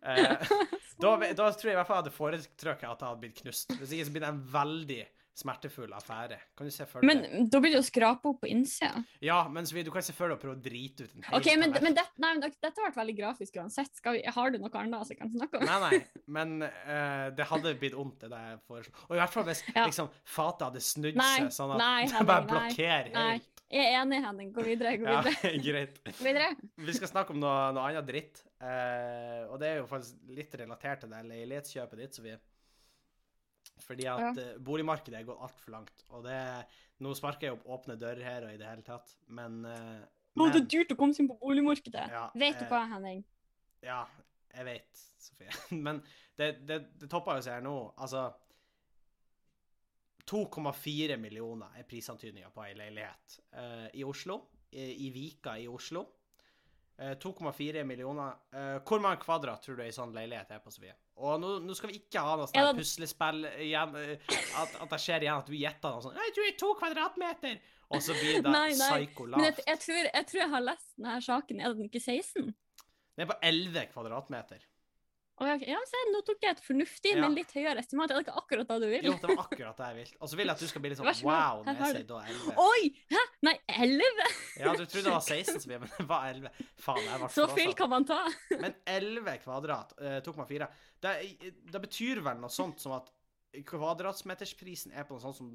S1: Uh, da, da tror jeg i hvert fall jeg hadde foretrukket at jeg hadde blitt knust. Hvis ikke så blir det en veldig smertefull affære. Kan du se for deg
S2: Men da blir det jo skrape opp på innsida.
S1: Ja, men så du kan se for deg å prøve å drite ut en hel
S2: OK, men, men, det, nei, men det- dette ble veldig grafisk uansett. Vi, har du noe annet som kan snakke om?
S1: Nei, nei, men uh, det hadde blitt vondt, det der jeg foreslo. Og i hvert fall hvis
S2: Ja.
S1: liksom, fatet hadde snudd
S2: Nei,
S1: seg sånn at
S2: nei, Henning,
S1: bare blokkerer
S2: Nei,
S1: helt.
S2: jeg er enig, Henning. Gå videre. Gå
S1: Ja,
S2: videre.
S1: greit.
S2: Videre.
S1: Vi skal snakke om noe, noe annet dritt. eh, og det er jo faktisk litt relatert til det leilighetskjøpet ditt, Sofie. Fordi at
S2: Ja.
S1: eh, boligmarkedet er gått altfor langt. Og det Nå sparker jeg opp åpne dører her og i det hele tatt, men, eh,
S2: Å, det er
S1: men
S2: dyrt å komme seg inn på boligmarkedet.
S1: Ja,
S2: Vet du
S1: eh,
S2: hva, Henning?
S1: Ja, jeg vet, Sofie. Men det, det, det topper jo seg her nå. Altså 2,4 millioner er prisantydninga på ei leilighet uh, i Oslo. I, I Vika i Oslo. Uh, 2,4 millioner. Uh, hvor mange kvadrat tror du ei sånn leilighet er på, Sofie? Og nå, nå skal vi ikke ha noe
S2: sånt
S1: puslespill igjen. eh, At, at det skjer igjen at du gjetter noe sånt. «Nei, Jeg tror det er to kvadratmeter! Og så blir det
S2: Nei, nei,
S1: psyko
S2: Men jeg, jeg, tror, jeg tror jeg har lest denne saken. Er den ikke 16?
S1: Det er på 11 kvadratmeter.
S2: Å, jeg, ja, se, nå tok jeg et fornuftig,
S1: Ja.
S2: men litt høyere estimat. Er det ikke akkurat det du vil?
S1: Jo, det var akkurat det jeg vil. Og så vil jeg at du skal bli litt sånn wow når jeg sier da 11.
S2: Oi! Hæ? Nei, 11?
S1: Ja, du trodde det var 16, Sofie, men det var 11. Faen, jeg var
S2: Så feil kan man ta.
S1: Men 11 kvadrat, eh, 2,4, det, det betyr vel noe sånt som at kvadratmetersprisen er på noe sånt som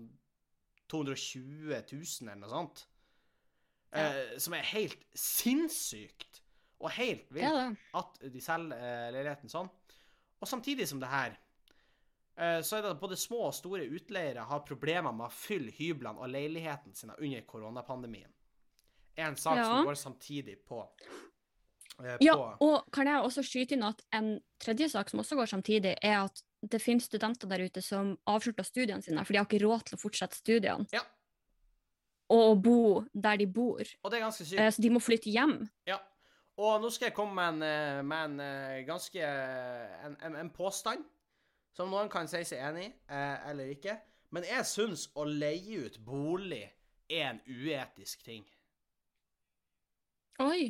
S1: 220 000 eller noe sånt. Eh, som er helt sinnssykt. Og helt vilt at de selger eh, leiligheten sånn. Og samtidig som det her, eh, så er det at både små og store utleiere har problemer med å fylle hyblene og leiligheten sine under koronapandemien. En sak
S2: Ja.
S1: som går samtidig på. eh,
S2: Ja, og kan jeg også skyte inn at en tredje sak som også går samtidig, er at det finnes studenter der ute som avslutter studiene sine, for de har ikke råd til å fortsette studiene,
S1: Ja,
S2: og bo der de bor.
S1: og det er ganske sykt.
S2: Så de må flytte hjem.
S1: Ja. Og nå skal jeg komme med en, eh, med en eh, ganske en, en, en påstand som noen kan si seg enig i, eh, eller ikke. Men jeg syns å leie ut bolig er en uetisk ting.
S2: Oi!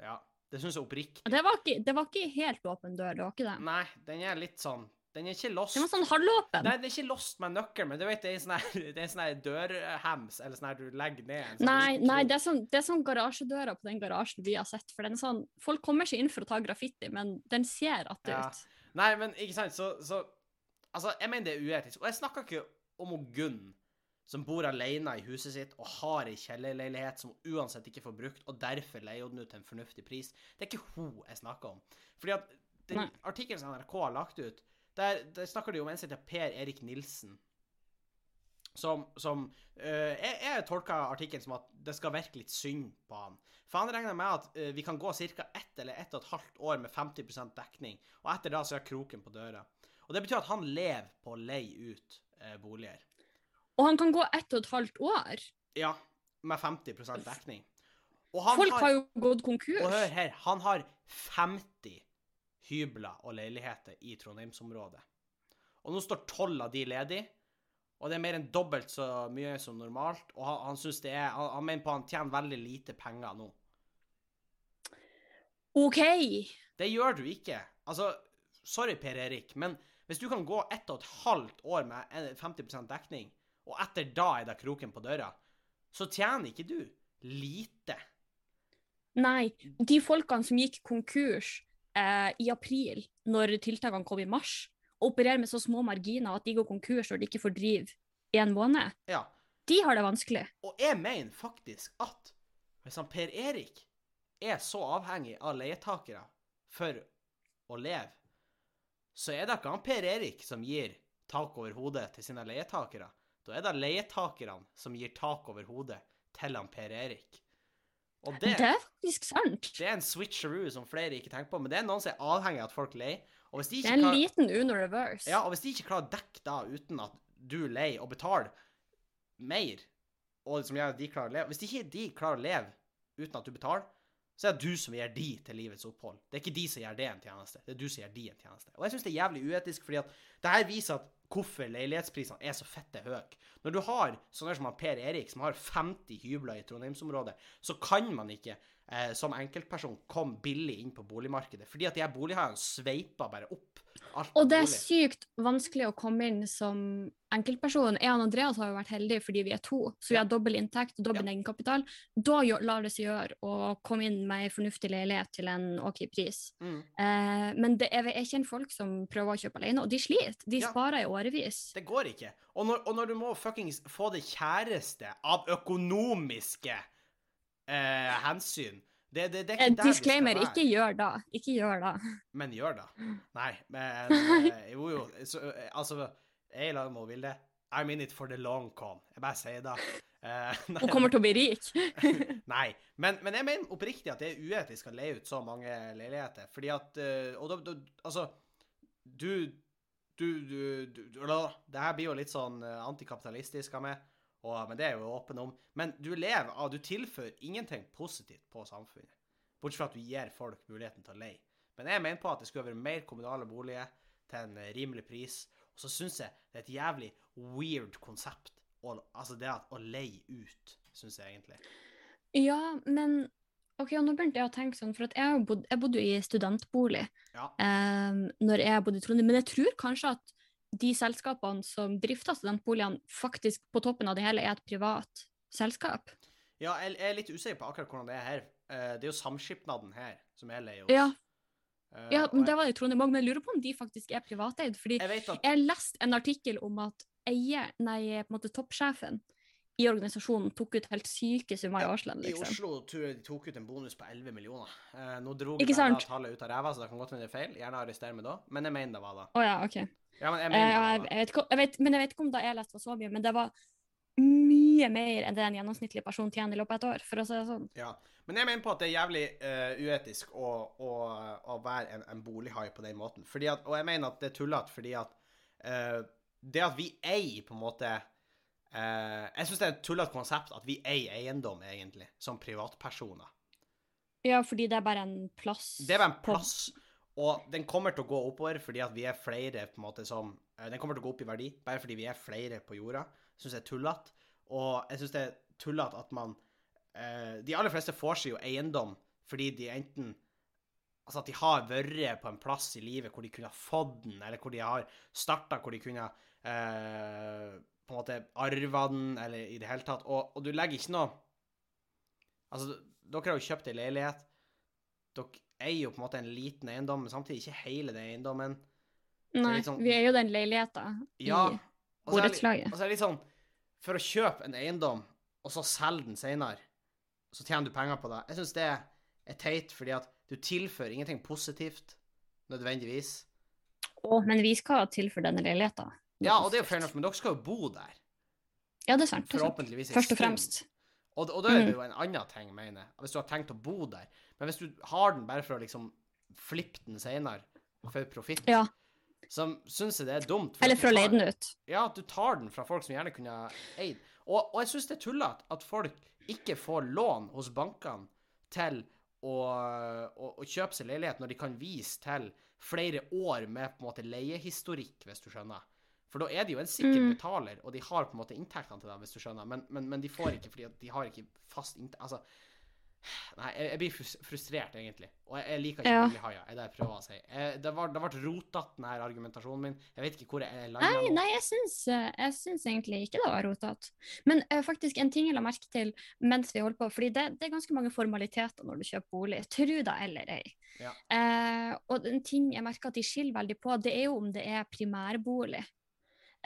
S1: Ja, det syns jeg oppriktig.
S2: Det var, ikke, det var ikke helt åpen dør, det var ikke det.
S1: Nei, den er litt sånn Den er ikke lost.
S2: Den var sånn halvåpen.
S1: Nei, den er ikke lost med nøkkel, men du vet, det er en sånn her, det er en sånn her dørhems, eller sånn her du legger ned en sånn
S2: Nei, nei det, er sånn, det er sånn garasjedøra på den garasjen vi har sett. For den er sånn, Folk kommer ikke inn for å ta graffiti, men den ser att
S1: Ja.
S2: ut.
S1: Nei, men ikke sant, så, så Altså, jeg mener det er uetisk. Og jeg snakker ikke om Gunn som bor alene i huset sitt og har ei kjellerleilighet som hun uansett ikke får brukt, og derfor leier den ut til en fornuftig pris. Det er ikke hun jeg snakker om. Fordi at den artikkelen som NRK har lagt ut, der, der snakker de om en som heter Per Erik Nilsen. Som, som uh, jeg, jeg tolker artikkelen som at det skal virke litt synd på han. For han regner med at uh, vi kan gå ca. ett eller ett og et halvt år med 50% dekning, og etter da så er kroken på døra. Og det betyr at han lever på å leie ut uh, boliger.
S2: Og han kan gå ett og et halvt år.
S1: Ja, med 50 dekning.
S2: Folk har jo gått konkurs.
S1: Og hør her, han har 50 hybler og leiligheter i Trondheimsområdet. Og nå står 12 av de ledig, og det er mer enn dobbelt så mye som normalt. Og han, han synes det er Han, han mener på han tjener veldig lite penger nå.
S2: OK.
S1: Det gjør du ikke. Altså, sorry, Per Erik, men hvis du kan gå ett og et halvt år med en- 50 dekning, og etter da er det kroken på døra, så tjener ikke du lite.
S2: Nei, de folkene som gikk konkurs eh, i april, når tiltakene kom i mars, og opererer med så små marginer at de går konkurs når de ikke får drive en måned,
S1: Ja.
S2: de har det vanskelig.
S1: Og jeg mener faktisk at hvis han Per Erik er så avhengig av leietakere for å leve, så er det ikke han Per Erik som gir tak over hodet til sine leietakere. Da er det leietakerne som gir tak over hodet til han Per Erik. Og det,
S2: Det er faktisk sant.
S1: det er en switcheroo som flere ikke tenker på, men det er noen som er avhengig av at folk leier. Og hvis de
S2: Det er en
S1: klarer-
S2: liten Uno reverse.
S1: ja, og hvis de ikke klarer å dekke da uten at du leier og betaler mer, og som gjør at de klarer å leve Hvis ikke de klarer å leve uten at du betaler, så er det du som gjør de til livets opphold. Det er ikke de som gjør det en tjeneste, det er du som gjør de en tjeneste. Og jeg syns det er jævlig uetisk, fordi at det her viser at hvorfor leilighetsprisene er så fette høye. Når du har sånne som Per Erik, som har 50 hybler i Trondheimsområdet, så kan man ikke eh, som enkeltperson kom billig inn på boligmarkedet, fordi at de her bolighaiene sveipa bare opp.
S2: Og det er
S1: bolig.
S2: sykt vanskelig å komme inn som enkeltperson. Jeg og Andreas har jo vært heldige fordi vi er to, så vi har dobbel inntekt og dobbel
S1: Ja.
S2: egenkapital. Da lar det seg gjøre å komme inn med ei fornuftig leilighet til en OK pris.
S1: Mm.
S2: Eh, men det er, jeg kjenner folk som prøver å kjøpe alene, og de sliter. De
S1: Ja.
S2: sparer i årevis.
S1: Det går ikke. Og når, og når du må fuckings få det kjæreste av økonomiske eh, hensyn det, det, det
S2: disclaimer, ikke gjør da. Ikke gjør da.
S1: Men gjør da. Nei, men eh, Jo, jo. Så, eh, altså, jeg i lag med Vilde. I'm in it for the long con. Jeg bare sier det. Eh,
S2: Hun kommer til å bli rik.
S1: Nei, men, men jeg mener oppriktig at det er uetisk å leie ut så mange leiligheter. Fordi at eh, Og da, da Altså, du du, du, du, du Det her blir jo litt sånn antikapitalistisk av meg, og, men det er jo åpen om. Men du lever av Du tilfører ingenting positivt på samfunnet. Bortsett fra at du gir folk muligheten til å leie. Men jeg mener på at det skulle være mer kommunale boliger til en eh, rimelig pris. Og så syns jeg det er et jævlig weird konsept. å- altså det at å leie ut, syns jeg egentlig.
S2: Ja, men ok, og nå begynte jeg å tenke sånn, for at jeg, bodde, jeg bodde jo i studentbolig
S1: Ja.
S2: eh, når jeg bodde i Trondheim, men jeg tror kanskje at de selskapene som drifter studentboligene, faktisk på toppen av det hele er et privat selskap.
S1: Ja, jeg, jeg er litt usikker på akkurat hvordan det er her. Eh, det er jo samskipnaden her som er leie hos.
S2: Ja,
S1: Eh,
S2: ja men
S1: jeg,
S2: det var det i Trondheim òg, men jeg lurer på om de faktisk er privateid. fordi
S1: jeg at
S2: jeg leste en artikkel om at eier, nei, på en måte toppsjefen i organisasjonen tok ut helt syke summer i årslønn. Liksom. i.
S1: Oslo tror jeg de tok ut en bonus på 11 millioner. Eh, nå dro
S2: de
S1: tallet ut av ræva, så det kan godt hende det er feil. Gjerne arrester meg da, men jeg mener det var
S2: ja.
S1: Ja, men jeg
S2: Eh, vet, ikke- jeg vet, men jeg vet ikke om da jeg leste var så mye, men det var mye mer enn det en gjennomsnittlig person tjener i løpet av et år, for å si det sånn.
S1: Ja. Men jeg mener på at det er jævlig uh, uetisk å, å, å være en, en bolighai på den måten. At, og jeg mener at det er tullete, fordi at uh, det at vi eier på en måte eh, Jeg syns det er et tullete konsept at vi eier eiendom, egentlig, som privatpersoner.
S2: Ja, fordi det er bare en plass.
S1: Det er bare en plass, og den kommer til å gå oppover fordi at vi er flere på en måte som eh, Den kommer til å gå opp i verdi bare fordi vi er flere på jorda. Syns jeg er tullete. Og jeg syns det er tullete at man eh, De aller fleste får seg jo eiendom fordi de enten Altså at de har vært på en plass i livet hvor de kunne ha fått den, eller hvor de har starta, hvor de kunne eh, på en måte arva den, eller i det hele tatt. Og, og du legger ikke noe Altså, dere har jo kjøpt ei leilighet. Dere eier jo på en måte en liten eiendom, men samtidig ikke hele den eiendommen.
S2: Nei,
S1: sånn-
S2: vi er jo den leiligheten i
S1: Ja, det,
S2: borettslaget.
S1: og så er det litt sånn For å kjøpe en eiendom, og så selge den senere, så tjener du penger på det. Jeg syns det er teit, fordi at du tilfører ingenting positivt nødvendigvis.
S2: Å, men vi skal tilføre denne leiligheten.
S1: Ja, og det er jo fair enough, men dere skal jo bo der.
S2: Ja, det er sant. Det er sant. Først og fremst.
S1: Og, og da er det
S2: Mm.
S1: jo en annen ting, mener jeg. Hvis du har tenkt å bo der. Men hvis du har den bare for å liksom flippe den senere, for profitt,
S2: Ja.
S1: så syns jeg det er dumt.
S2: Eller for å leie den ut.
S1: Ja, at du tar den fra folk som gjerne kunne eid. Og, og jeg syns det er tullete at folk ikke får lån hos bankene til å, å, å kjøpe seg leilighet når de kan vise til flere år med på en måte leiehistorikk, hvis du skjønner. For da er de jo en sikker
S2: Mm.
S1: betaler, og de har på en måte inntektene til dem, hvis du skjønner. Men, men, men de får ikke fordi de har ikke fast inntekt Altså, nei, jeg, jeg blir frustrert, egentlig. Og jeg, jeg liker ikke
S2: Ja.
S1: haier, er det jeg prøver å si. Jeg, det var- det ble rotete, denne argumentasjonen min. Jeg vet ikke hvor jeg landa.
S2: Nei, nei jeg, syns, eh, jeg syns egentlig ikke det var rotete. Men uh, faktisk en ting jeg la merke til mens vi holdt på, fordi det, det er ganske mange formaliteter når du kjøper bolig, tru det eller ei.
S1: Ja.
S2: Uh, og en ting jeg merker at de skiller veldig på, det er jo om det er primærbolig.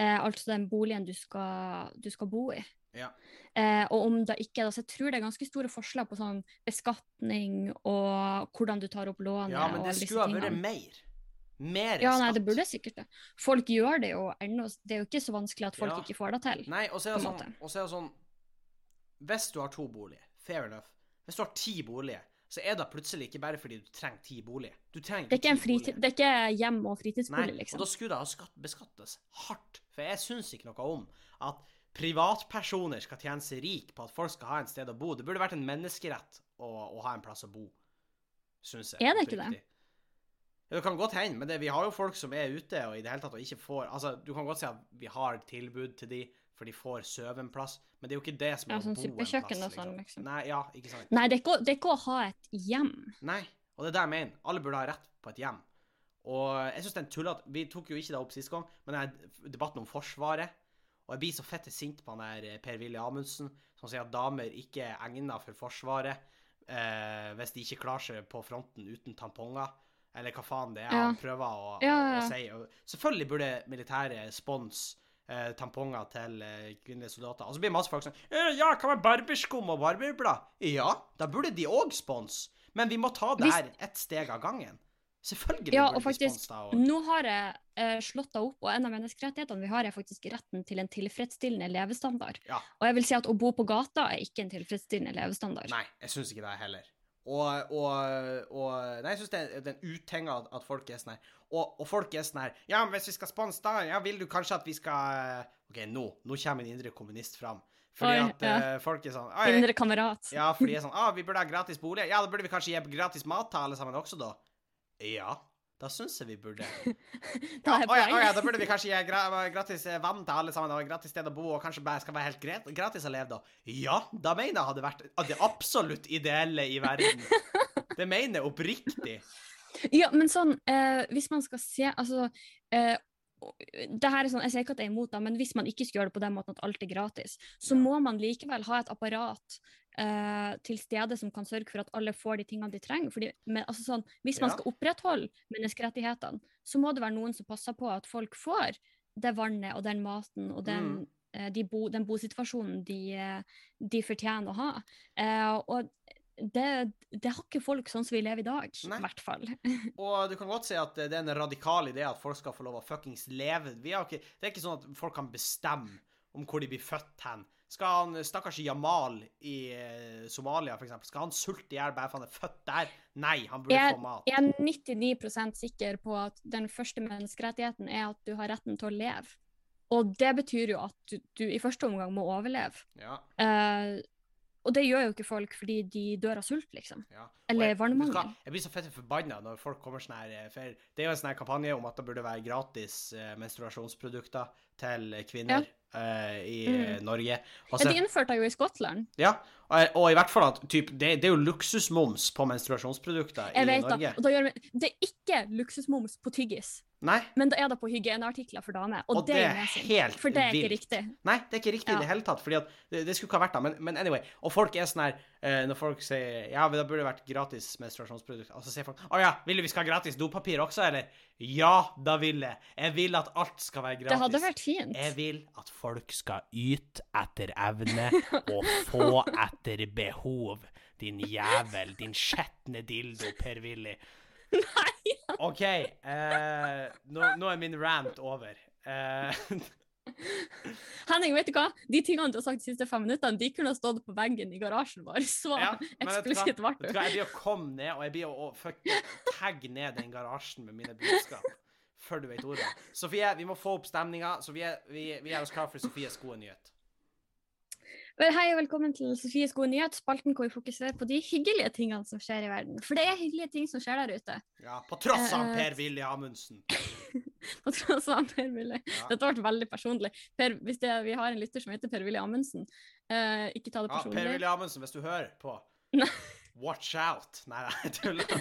S2: Eh, altså den boligen du skal, du skal bo i.
S1: Ja.
S2: Eh, og om det ikke er det, så jeg tror det er ganske store forskjeller på sånn beskatning og hvordan du tar opp lånet.
S1: Ja, men det skulle ha vært mer. Mer
S2: Ja, nei, det burde sikkert det. Folk gjør det jo ennå. Det er jo ikke så vanskelig at folk
S1: Ja.
S2: ikke får det til.
S1: Nei, og så er det sånn, sånn Hvis du har to boliger, fair enough. Hvis du har ti boliger, så er det plutselig ikke bare fordi du trenger ti boliger.
S2: Det er ikke, en
S1: ti
S2: fritid, det er ikke hjem- og
S1: Nei,
S2: liksom.
S1: og da skulle det ha skatt, beskattes hardt. For jeg syns ikke noe om at privatpersoner skal tjene seg rik på at folk skal ha en sted å bo. Det burde vært en menneskerett å, å ha en plass å bo, syns jeg.
S2: Er det ikke det?
S1: Det kan godt hende, men det, vi har jo folk som er ute og i det hele tatt og ikke får Altså, du kan godt si at vi har tilbud til de, for de får sove en plass, men det er jo ikke det som er
S2: Ja,
S1: å
S2: sånn
S1: bo en plass,
S2: sånn, liksom.
S1: Nei, ja, ikke sant.
S2: Nei, det er, ikke, å- det er ikke å ha et hjem.
S1: Nei, og det er det jeg mener. Alle burde ha rett på et hjem. Og jeg syns det er en tullete Vi tok jo ikke det opp sist gang, men det er debatten om Forsvaret. Og jeg blir så fette sint på han der Per-Willy Amundsen, som sier at damer ikke er egna for Forsvaret eh, hvis de ikke klarer seg på fronten uten tamponger. Eller hva faen det er
S2: Ja.
S1: han prøver å, å, å si. Selvfølgelig burde militæret spons eh, tamponger til eh, kvinnelige soldater. Og så blir masse folk sånn Ja, hva med barberskum og barberblad? Ja, da burde de òg spons. Men vi må ta det her ett steg av gangen. Selvfølgelig
S2: Ja,
S1: burde
S2: og
S1: de
S2: faktisk,
S1: da deg
S2: nå har jeg eh, slått det opp, og en av menneskerettighetene vi har, er faktisk retten til en tilfredsstillende levestandard.
S1: Ja.
S2: Og jeg vil si at å bo på gata er ikke en tilfredsstillende levestandard.
S1: Nei, jeg syns ikke det heller. Og, og, og Nei, jeg syns det er det er en uting at, folk er sånn her. Og, og folk er sånn her Ja, men hvis vi skal sponse da, ja, vil du kanskje at vi skal OK, nå nå kommer en indre kommunist fram. Fordi
S2: Oi,
S1: at
S2: ja.
S1: eh, folk er sånn «Oi,
S2: indre kamerat.
S1: Ja, fordi de er sånn ah, vi burde ha gratis bolig. Ja, da burde vi kanskje gi gratis mat til alle sammen også, da. Ja, da syns jeg vi burde.
S2: Da
S1: Ja, å ja, å ja, da burde vi kanskje gi gra gratis eh, vann til alle sammen, og gratis sted å bo, og kanskje bare skal være helt greit, gratis å leve, da. Ja, da mener jeg hadde vært det absolutt ideelle i verden. Det mener jeg oppriktig.
S2: Ja, men sånn, eh, hvis man skal se Altså, eh, det her er sånn, jeg sier ikke at jeg er imot det, men hvis man ikke skal gjøre det på den måten at alt er gratis, så
S1: Ja.
S2: må man likevel ha et apparat eh, til stede som kan sørge for at alle får de tingene de trenger. Fordi, men, altså sånn, hvis man
S1: Ja.
S2: skal opprettholde menneskerettighetene, så må det være noen som passer på at folk får det vannet og den maten og den,
S1: Mm.
S2: eh, de bo, den bosituasjonen de, eh, de fortjener å ha. Eh, og det, det har ikke folk sånn som vi lever i dag,
S1: Nei.
S2: i hvert fall.
S1: Og du kan godt si at det er en radikal idé at folk skal få lov å fuckings leve. Vi har ikke, det er ikke sånn at folk kan bestemme om hvor de blir født hen. Skal han stakkars Jamal i eh, Somalia, eksempel, skal han sulte i hjel bare for han er født der? Nei, han burde
S2: Jeg-
S1: få mat.
S2: Jeg er 99% sikker på at den første menneskerettigheten er at du har retten til å leve. Og det betyr jo at du, du i første omgang må overleve.
S1: Ja,
S2: Uh, og det gjør jo ikke folk fordi de dør av sult, liksom.
S1: ja.
S2: Eller vannemangel.
S1: jeg blir så fett forbanna når folk kommer sånn her eh, For det er jo en sånn her kampanje om at det burde være gratis menstruasjonsprodukter til kvinner eh, i eh,
S2: Mm.
S1: Norge. Og
S2: Ja, de innførte det jo i Skottland.
S1: Ja, og, og i hvert fall at typ, det, det er jo luksusmoms på menstruasjonsprodukter
S2: Jeg
S1: i
S2: vet
S1: Norge.
S2: da. Da vi, det er ikke luksusmoms på tyggis,
S1: Nei,
S2: men det er det på hygieneartikler for damer. Og,
S1: Og
S2: det
S1: det
S2: er
S1: helt vilt.
S2: For det er ikke riktig.
S1: nei, det er ikke riktig
S2: Ja.
S1: i det hele tatt, fordi at det, det skulle ikke ha vært det. Men, men anyway, og folk er sånn her uh, Når folk sier ja, men det burde vært gratis menstruasjonsprodukter, og så sier folk å ja, vil du vi skal ha gratis dopapir også, eller? Ja, da vil jeg. Jeg vil at alt skal være gratis.
S2: Det hadde vært fint.
S1: Jeg vil at folk skal yte etter evne og få etter behov. Din jævel, din skjetne dildo, Per-Willy.
S2: Nei!
S1: OK. eh, nå, nå er min rant over. Eh,
S2: Henning, vet du hva? De tingene du har sagt de siste fem minuttene, de kunne ha stått på veggen i garasjen vår. Så
S1: Ja,
S2: eksplisitt ble
S1: du jeg blir å komme ned, og jeg blir å, å tagge ned den garasjen med mine budskap. Før du vet ordet. Sofie, vi må få opp stemninga. Sofie, vi, vi er oss klar for Sofies gode nyhet.
S2: Vel, hei og velkommen til Sofies gode nyhet, spalten hvor vi fokuserer på de hyggelige tingene som skjer i verden. For det er hyggelige ting som skjer der ute.
S1: Ja, På tross av
S2: uh,
S1: Per-Willy Amundsen.
S2: På tross av Per Willy.
S1: Ja.
S2: Dette ble veldig personlig. Per, hvis det, vi har en lytter som heter Per Willy Amundsen, uh, ikke ta det
S1: Ja. Per-Willy Amundsen, hvis du hører på Watch out! Nei, nei, jeg tuller.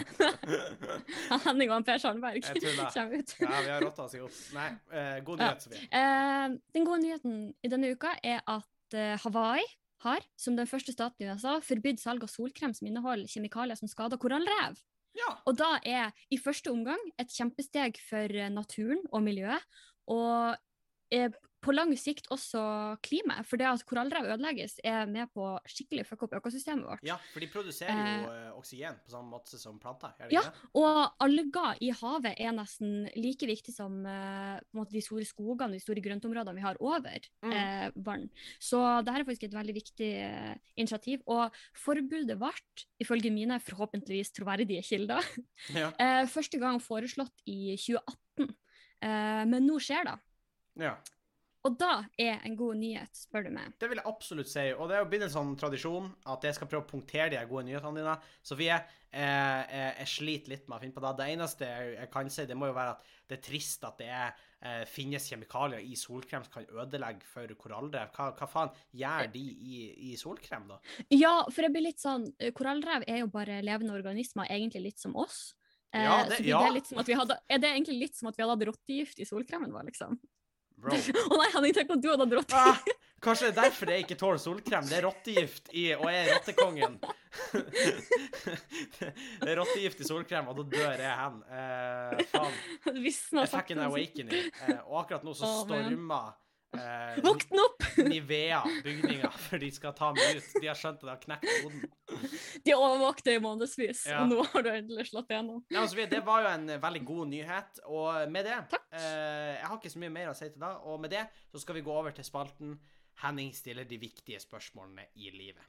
S2: Henning og Per Sandberg kommer ut.
S1: Ja, vi har rotta oss i opp. Nei, uh, god nyhet, Sofie.
S2: Eh, den gode nyheten i denne uka er at eh, Hawaii har, som den første staten i USA, forbydd salg av solkrem som inneholder kjemikalier som skader korallrev.
S1: Ja.
S2: Og da er i første omgang et kjempesteg for eh, naturen og miljøet, og eh, på lang sikt også klimaet. For det at korallrev ødelegges, er med på skikkelig fucke opp økosystemet vårt.
S1: ja, for de produserer jo eh, oksygen på samme måte som planter. Er det
S2: Ja,
S1: ikke?
S2: Og alger i havet er nesten like viktig som eh, de store skogene, de store grøntområdene vi har over
S1: Mm.
S2: eh, vann. Så dette er faktisk et veldig viktig eh, initiativ. Og forbudet ble, ifølge mine forhåpentligvis troverdige kilder,
S1: Ja.
S2: eh, første gang foreslått i 2018. Eh, men nå skjer det.
S1: ja.
S2: Og da er en god nyhet, spør du meg.
S1: Det vil jeg absolutt si. Og det er jo blitt en sånn tradisjon at jeg skal prøve å punktere de gode nyhetene dine. Sofie, jeg, jeg, jeg sliter litt med å finne på det. Det eneste jeg, jeg kan si, det må jo være at det er trist at det er, eh, finnes kjemikalier i solkrem som kan ødelegge for korallrev. Hva, hva faen gjør de i, i solkrem, da?
S2: Ja, for jeg blir litt sånn eh, Korallrev er jo bare levende organismer, egentlig litt som oss. Eh,
S1: Ja, det- ja.
S2: det vi hadde, er det egentlig litt som at vi hadde hatt rottegift i solkremen vår, liksom? Å nei, Henning, tenk om du hadde hatt!
S1: Ah, kanskje det er derfor jeg ikke tåler solkrem. Det er rottegift i Og jeg er rottekongen. det er rottegift i solkrem, og da dør jeg hen. Eh, faen. Jeg fikk en awakening, eh, og akkurat nå så stormer eh,
S2: Våkn opp!
S1: Nivea bygninga, for de skal ta meg ut. De har skjønt at jeg har knekt hoden.
S2: De overvåkte i månedsvis,
S1: Ja.
S2: og nå har du endelig slått igjennom.
S1: Ja, altså, det var jo en veldig god nyhet, og med det eh, Jeg har ikke så mye mer å si til deg, og med det så skal vi gå over til spalten Henning stiller de viktige spørsmålene i livet.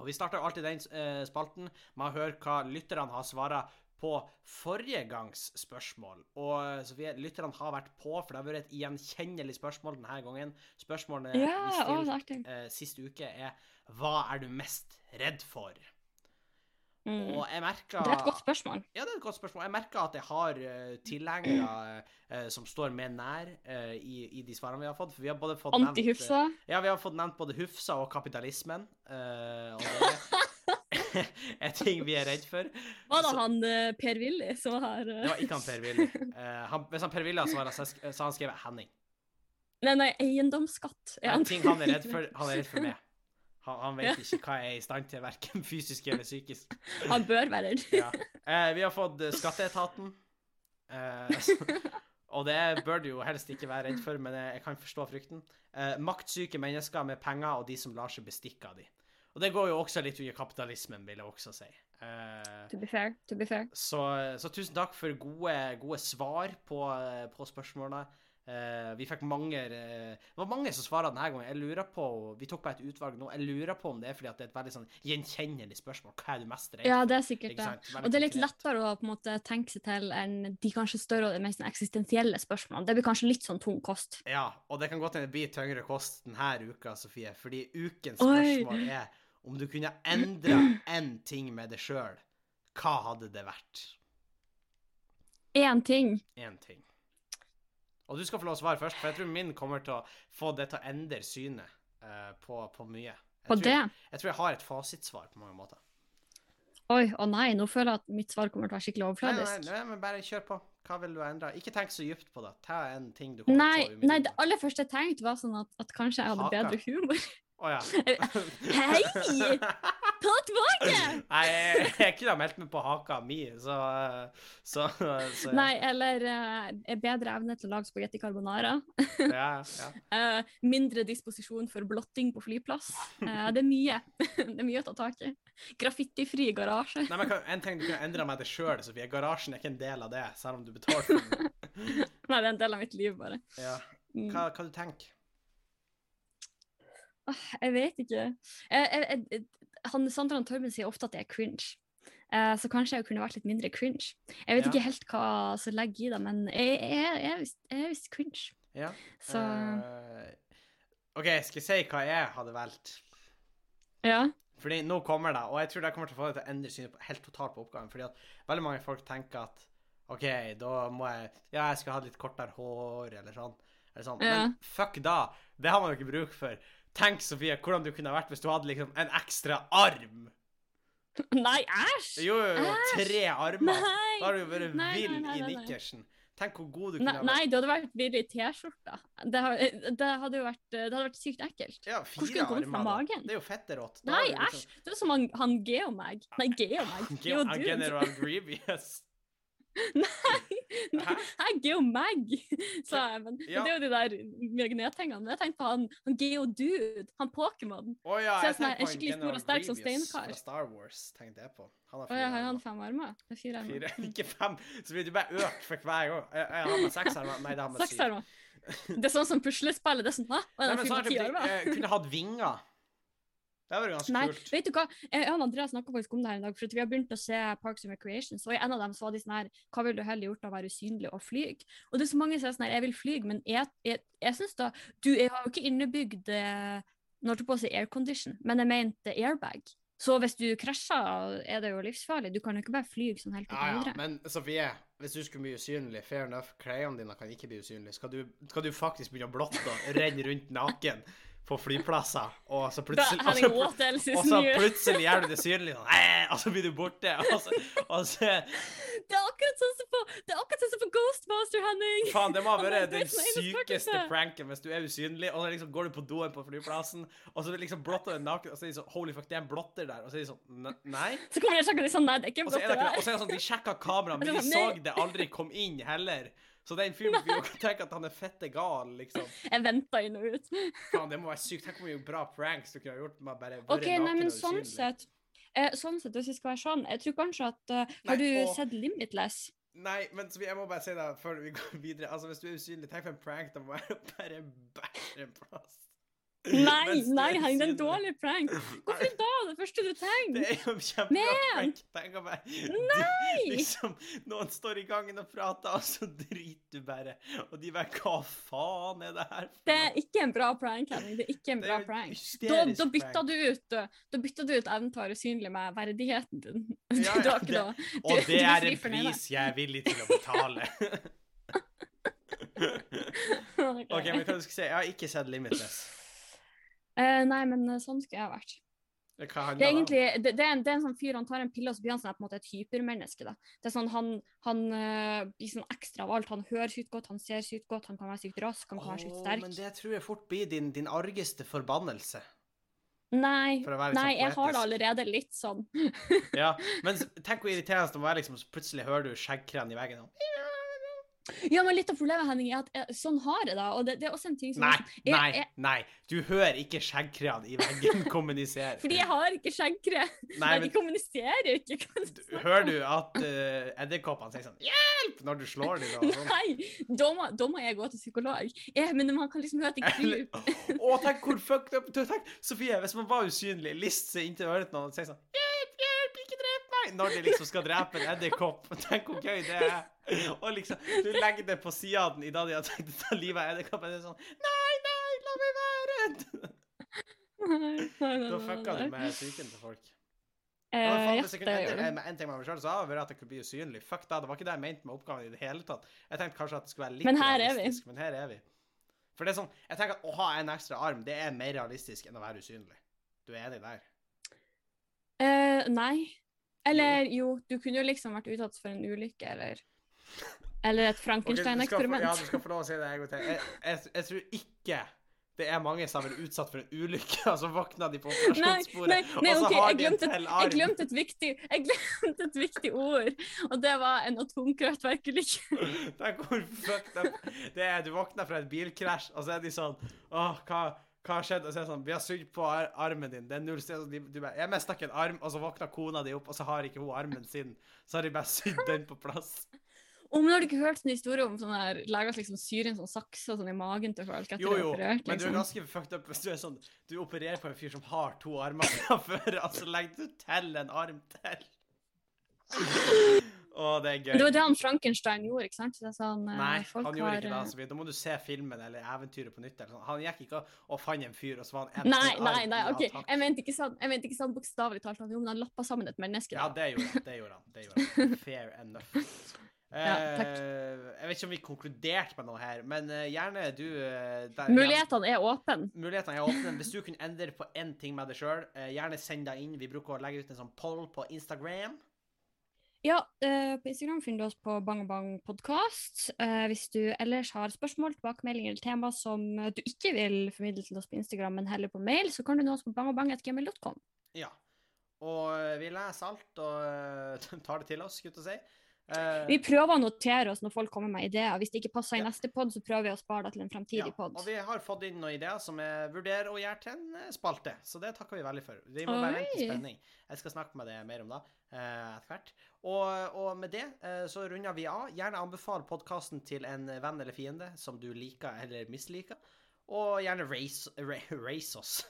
S1: Og Vi starter alltid den eh, spalten med å høre hva lytterne har svara på forrige gangs spørsmål. Og eh, Sofie, lytterne har vært på, for det har vært et gjenkjennelig spørsmål denne gangen. Spørsmålene
S2: Ja,
S1: vi stilte eh, sist uke er Hva er du mest redd for?
S2: Mm.
S1: Og jeg merka
S2: Det er et godt spørsmål.
S1: ja, det er et godt spørsmål. Jeg merker at jeg har uh, tilhengere uh, som står meg nær uh, i, i de svarene vi har fått. For vi har både fått nevnt,
S2: Antihufsa.
S1: ja, vi har fått nevnt både Hufsa og kapitalismen. og det er ting vi er redd for.
S2: Var det
S1: Så-
S2: han eh, Per-Willy som har eh,
S1: Det var ikke han Per-Willy. Uh, hvis han Per-Willy har svart, så så har han skrevet Henning.
S2: Nei, nei, eiendomsskatt. Er
S1: er ting han er redd for. Han er redd for meg. Han, han vet ikke hva jeg er i stand til, verken fysisk eller psykisk.
S2: Han bør være redd.
S1: Ja. Uh, vi har fått eh, Skatteetaten. Eh, og det bør du jo helst ikke være redd for, men jeg, jeg kan forstå frykten. Eh, maktsyke mennesker med penger og de som lar seg bestikke av de. Og det går jo også litt under kapitalismen, vil jeg også si. Uh,
S2: To be fair. To be fair.
S1: så, så tusen takk for gode, gode svar på, på spørsmålene. Uh, vi fikk mange uh, Det var mange som svarte denne gangen. Jeg lurer på Vi tok på et utvalg nå. Jeg lurer på om det er fordi det er et veldig sånn gjenkjennelig spørsmål. Hva er du mest redd
S2: Ja, det er sikkert det. Og det er litt lettere å på en måte tenke seg til enn de kanskje større og mest eksistensielle spørsmålene. Det blir kanskje litt sånn tung kost.
S1: Ja, og det kan godt hende det blir tyngre kost denne uka, Sofie, fordi ukens
S2: Oi.
S1: spørsmål er om du kunne endra én ting med deg sjøl, hva hadde det vært?
S2: Én ting.
S1: Én ting. Og du skal få lov å svare først, for jeg tror min kommer til å få det til å endre synet uh, på, på mye. Jeg
S2: På
S1: tror,
S2: det.
S1: Jeg tror jeg har et fasitsvar på mange måter.
S2: Oi, å nei, nå føler jeg at mitt svar kommer til å være skikkelig
S1: Nei, nei, nei, men bare kjør på. Hva vil du endre? Ikke tenk så dypt på det. Ta en ting du kommer
S2: Nei,
S1: til å
S2: nei, det aller første jeg tenkte, var sånn at, at kanskje jeg hadde
S1: Haka.
S2: bedre humor.
S1: Å ja.
S2: Hei! Ta tilbake!
S1: Nei, jeg, kunne ha meldt meg på haka mi, så, så, så
S2: Nei, eller uh, bedre evne til å lage spagetti carbonara.
S1: ja, ja.
S2: Uh, mindre disposisjon for blotting på flyplass. Uh, det er mye. det er mye å ta tak i. Graffittifri garasje.
S1: Nei, men En ting du kunne endra med til sjøl, Sofie. Garasjen er ikke en del av det, selv om du betaler for den.
S2: Nei, det er en del av mitt liv, bare.
S1: Ja.
S2: Mm.
S1: Hva, hva du tenker
S2: Jeg vet ikke. Jeg, jeg, jeg, han, Sandra Torben sier ofte at det er cringe. Eh, så kanskje jeg kunne vært litt mindre cringe. Jeg vet
S1: Ja.
S2: ikke helt hva som legger i det, men jeg, jeg, jeg, er visst- jeg cringe.
S1: Ja.
S2: Så
S1: uh, OK, skal jeg si hva jeg hadde valgt?
S2: ja.
S1: Fordi nå kommer det, og jeg tror det kommer til å få deg til å endre synet helt totalt på oppgaven. Fordi at veldig mange folk tenker at OK, da må jeg Ja, jeg skal ha litt kortere hår, eller sånn. Eller sånn.
S2: Ja.
S1: Men fuck da. Det har man jo ikke bruk for. Tenk, Sofie, hvordan du kunne ha vært hvis du hadde liksom en ekstra arm.
S2: Nei, æsj!
S1: Jo, jo, jo. Tre armer.
S2: Nei!
S1: Da hadde du vært
S2: Nei, nei,
S1: vill i
S2: nei, nei.
S1: nikkersen. Tenk hvor god du kunne ha vært.
S2: nei, det hadde vært vill i T-skjorta. Det, det hadde jo vært, det hadde vært sykt ekkelt.
S1: Ja,
S2: Hvor skulle det komme fra
S1: da.
S2: magen?
S1: Det er jo fetterått.
S2: Nei,
S1: æsj! liksom-
S2: æsj! Det er som han, han Geomag. Nei, Geomag.
S1: Gen-
S2: Geodude.
S1: General Grievous.
S2: Nei, nei,
S1: Hæ?
S2: Hæ, Geomag, sa jeg. Men,
S1: Ja.
S2: men det er jo de der magnettingene. Men jeg tenkte på han, han Geodude, han Pokémon.
S1: Oh, ja, jeg
S2: som
S1: tenkte
S2: en
S1: på
S2: skikkelig stor og sterk som
S1: Grievous
S2: steinkar.
S1: Star Wars, tenkte jeg på. Han har
S2: Å ja,
S1: fire
S2: har han fem armer? Det er fire armer.
S1: Fire, ikke fem. Så blir du bare økt for hver gang. Jeg, jeg har med seks armer. Nei, det har med syv.
S2: armer. Det er sånn som puslespillet. Det er sånn, hæ? Og
S1: Nei,
S2: den
S1: men
S2: fyller
S1: snart
S2: ti
S1: jeg
S2: armer.
S1: kunne hatt vinger. Det var ganske
S2: Nei,
S1: kult.
S2: vet du hva? Jeg og Andreas snakka faktisk om det her en dag, for vi har begynt å se Parks and Recreations, og i en av dem så var de sånn her Hva ville du heller gjort av å være usynlig og fly? Og det er så mange som er sånn her Jeg vil fly, men jeg, jeg, jeg syns da Du jeg har jo ikke innebygd Når Nå holdt jeg på å si aircondition, men jeg mente airbag. Så hvis du krasjer, er det jo livsfarlig. Du kan jo ikke bare fly sånn helt
S1: Ja,
S2: uten
S1: ja, men Sofie, hvis du skulle bli usynlig, fair enough, klærne dine kan ikke bli usynlige. Skal du, skal du faktisk begynne å blotte og renne rundt naken på flyplasser, og så plutselig og
S2: Henning
S1: så,
S2: What else is
S1: og så plutselig gjør du det synlig, sånn, og så blir du borte. Og så, og så
S2: Det er akkurat sånn som på, det er akkurat sånn som på Ghostmaster, Henning!
S1: Faen, det må ha vært den
S2: «Det er sånn ene
S1: sykeste pranken hvis du er usynlig, og så liksom går du på doen på flyplassen, og så liksom blotter du naken, og så er de sånn Holy fuck, det er en blotter der. Og så er de sånn Nei?
S2: Så kommer de og sjekker de sånn, nei, det er ikke en
S1: er
S2: blotter
S1: der. og så er det sånn, de sjekka kameraet, men de så det aldri kom inn heller. Så det er en fyren vil kan tenke at han er fette gal, liksom.
S2: Jeg venter inn og ut.
S1: Faen, det må være sykt. Tenk hvor mye bra pranks du kunne ha gjort med bare være
S2: Ok, nei,
S1: naken
S2: men
S1: og
S2: sånn
S1: usynlig.
S2: sett, eh, sånn sett, hvis vi skal være sånn, jeg tror kanskje at,
S1: Nei,
S2: har du
S1: og-
S2: sett Limitless?
S1: Nei, men så jeg må bare si det før vi går videre. Altså, hvis du er usynlig, tenk for en prank det må være å bare bæsje en plass.
S2: Nei, nei, Henning, det er en dårlig prank. Hvorfor da? Det første du tenker.
S1: Det er jo kjempebra prank. Tenk å
S2: Nei!
S1: Liksom, noen står i gangen og prater, og så driter du bare. Og de bare Hva faen er det her? for
S2: Det er ikke en bra prank, Henning. Det er ikke en bra prank. Da, da bytta du ut Da bytta du ut evnen til å være usynlig med verdigheten din.
S1: Ja,
S2: Du
S1: ja, det-
S2: noe-
S1: Og det
S2: du
S1: er en pris jeg er villig til å betale.
S2: Ok.
S1: Men hva du skal si? Jeg har ikke sett Limitless.
S2: Eh, nei, men eh, sånn skal jeg ha vært. Det er egentlig, det, det, er en, det er en sånn fyr, han tar en pille, og så blir han sånn, måte et hypermenneske. da. Det er sånn, Han, han uh, blir sånn ekstra av alt. Han hører sykt godt, han ser sykt godt, han kan være sykt rask, han kan være sykt sterk.
S1: men det tror jeg fort blir din, din argeste forbannelse.
S2: Nei,
S1: For
S2: nei
S1: sånn
S2: jeg har det allerede litt sånn.
S1: Ja, men tenk hvor irriterende det må være, liksom, så plutselig hører du skjeggkren i veggen. og-
S2: Ja, men litt av problemet Henning, er at jeg, sånn har jeg det. Og det, det er også en ting som
S1: Nei,
S2: jeg-
S1: nei,
S2: jeg-
S1: nei. Du hører ikke skjeggkreene i veggen kommunisere.
S2: Fordi jeg har ikke skjeggkre. De kommuniserer ikke. du
S1: hører du at uh, edderkoppene sier sånn 'hjelp' når du slår dem? da, sånn?
S2: Nei, da må, da må jeg gå til psykolog. Jeg, men man kan liksom høre at de kryper.
S1: Å, tenk hvor fucked up tenk, Sofie, hvis man var usynlig, liste seg inntil øret til noen og sier sånn 'Hjelp, hjelp, ikke drep meg!' Når de liksom skal drepe en edderkopp. Tenk hvor gøy det er. Og liksom, du legger det på sida av den i dag de har tenkt å ta livet av edderkoppen. Det er sånn 'Nei, nei, la meg være!'
S2: Nei, nei, nei,
S1: Da fucka du med psyken til folk.
S2: Eh,
S1: faen, hvis jeg kunne endre en ting med meg selv, så hadde det at jeg kunne bli usynlig. Fuck da, det var ikke det jeg mente med oppgaven i det hele tatt. Jeg tenkte kanskje at det skulle være litt
S2: Men
S1: realistisk, men her er vi. For det er sånn, jeg tenker at å ha en ekstra arm, det er mer realistisk enn å være usynlig. Du er enig der?
S2: Eh, nei. Eller jo, du kunne jo liksom vært utsatt for en ulykke, eller Eller et Frankenstein-eksperiment.
S1: ja, du skal få lov å si det en gang til. Jeg, jeg, jeg tror ikke det er mange som har vært utsatt for en ulykke, og så våkner de på operasjonsbordet, og så
S2: okay,
S1: har de en
S2: glemte,
S1: arm.
S2: jeg glemte, et viktig, jeg glemte et viktig ord, og det var en atomkraftverkulykke.
S1: Tenk hvor fucked up det er. Du våkner fra et bilkrasj, og så er de sånn Åh, hva, hva har skjedd? Og så er det sånn Vi har sugd på ar armen din. Det er null sted. De, du bare, jeg mista ikke en arm, og så våkner kona di opp, og så har ikke hun armen sin. Så har de bare sydd den på plass.
S2: Om du har ikke hørt sånne historier om sånne her, leger som liksom syr inn sånn sakser sånn i magen til folk
S1: Jo, jo,
S2: operert?
S1: men du er
S2: Liksom.
S1: ganske fucked up hvis du er sånn Du opererer på en fyr som har to armer fra før, og så legger du til en arm til. Å, det er gøy.
S2: Det var det han Frankenstein gjorde, ikke sant? Sånn,
S1: Nei, han gjorde
S2: har,
S1: ikke det.
S2: eh,
S1: Altså. Da må du se filmen eller eventyret på nytt. Eller sånn. Han gikk ikke og, fant en fyr, og så var han en
S2: Nei, nei, nei, ok. Jeg mente ikke sånn, jeg mente ikke sånn bokstavelig talt. Men han lappa sammen et menneske.
S1: Ja, det gjorde han. Det gjorde han. Det gjorde han. Fair enough.
S2: Ja, takk.
S1: Eh, jeg vet ikke om vi konkluderte med noe her, men eh, gjerne du eh, der-
S2: Mulighetene er åpne.
S1: Mulighetene er åpne. Hvis du kunne endre på én ting med deg sjøl, gjerne send deg inn. Vi bruker å legge ut en sånn poll på Instagram.
S2: Ja, eh, på Instagram finner du oss på Bang Bang hvis du ellers har spørsmål, tilbakemeldinger eller tema som du ikke vil formidle til oss på Instagram, men heller på mail, så kan du nå oss på bangbang.gmail.com.
S1: Ja. Og vi leser alt og tar det til oss, skulle jeg si. Eh,
S2: Vi prøver å notere oss når folk kommer med ideer. Hvis det ikke passer i
S1: Ja.
S2: neste pod, så prøver vi å spare det til en
S1: ja,
S2: fremtidig pod.
S1: og vi har fått inn noen ideer som jeg vurderer å gjøre til en eh, spalte, så det takker vi veldig for. Vi må bare vente i spenning. Jeg skal snakke med deg mer om det eh, etter hvert. Og, og med det så runder vi av. Gjerne anbefal podkasten til en venn eller fiende som du liker eller misliker. Og gjerne race, race oss.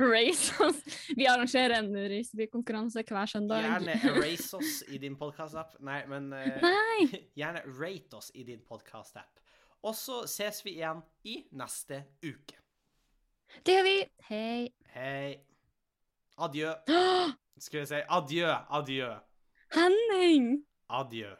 S2: Race oss. Vi arrangerer en racebykonkurranse hver søndag.
S1: gjerne erase oss i din podkast-app. Nei, men uh,
S2: Nei!
S1: gjerne rate oss i din podkast-app. Og så ses vi igjen i neste uke.
S2: Det gjør vi. Hei.
S1: Hei. Adjø. Skulle jeg si adjø, adjø,
S2: Henning!
S1: adjø.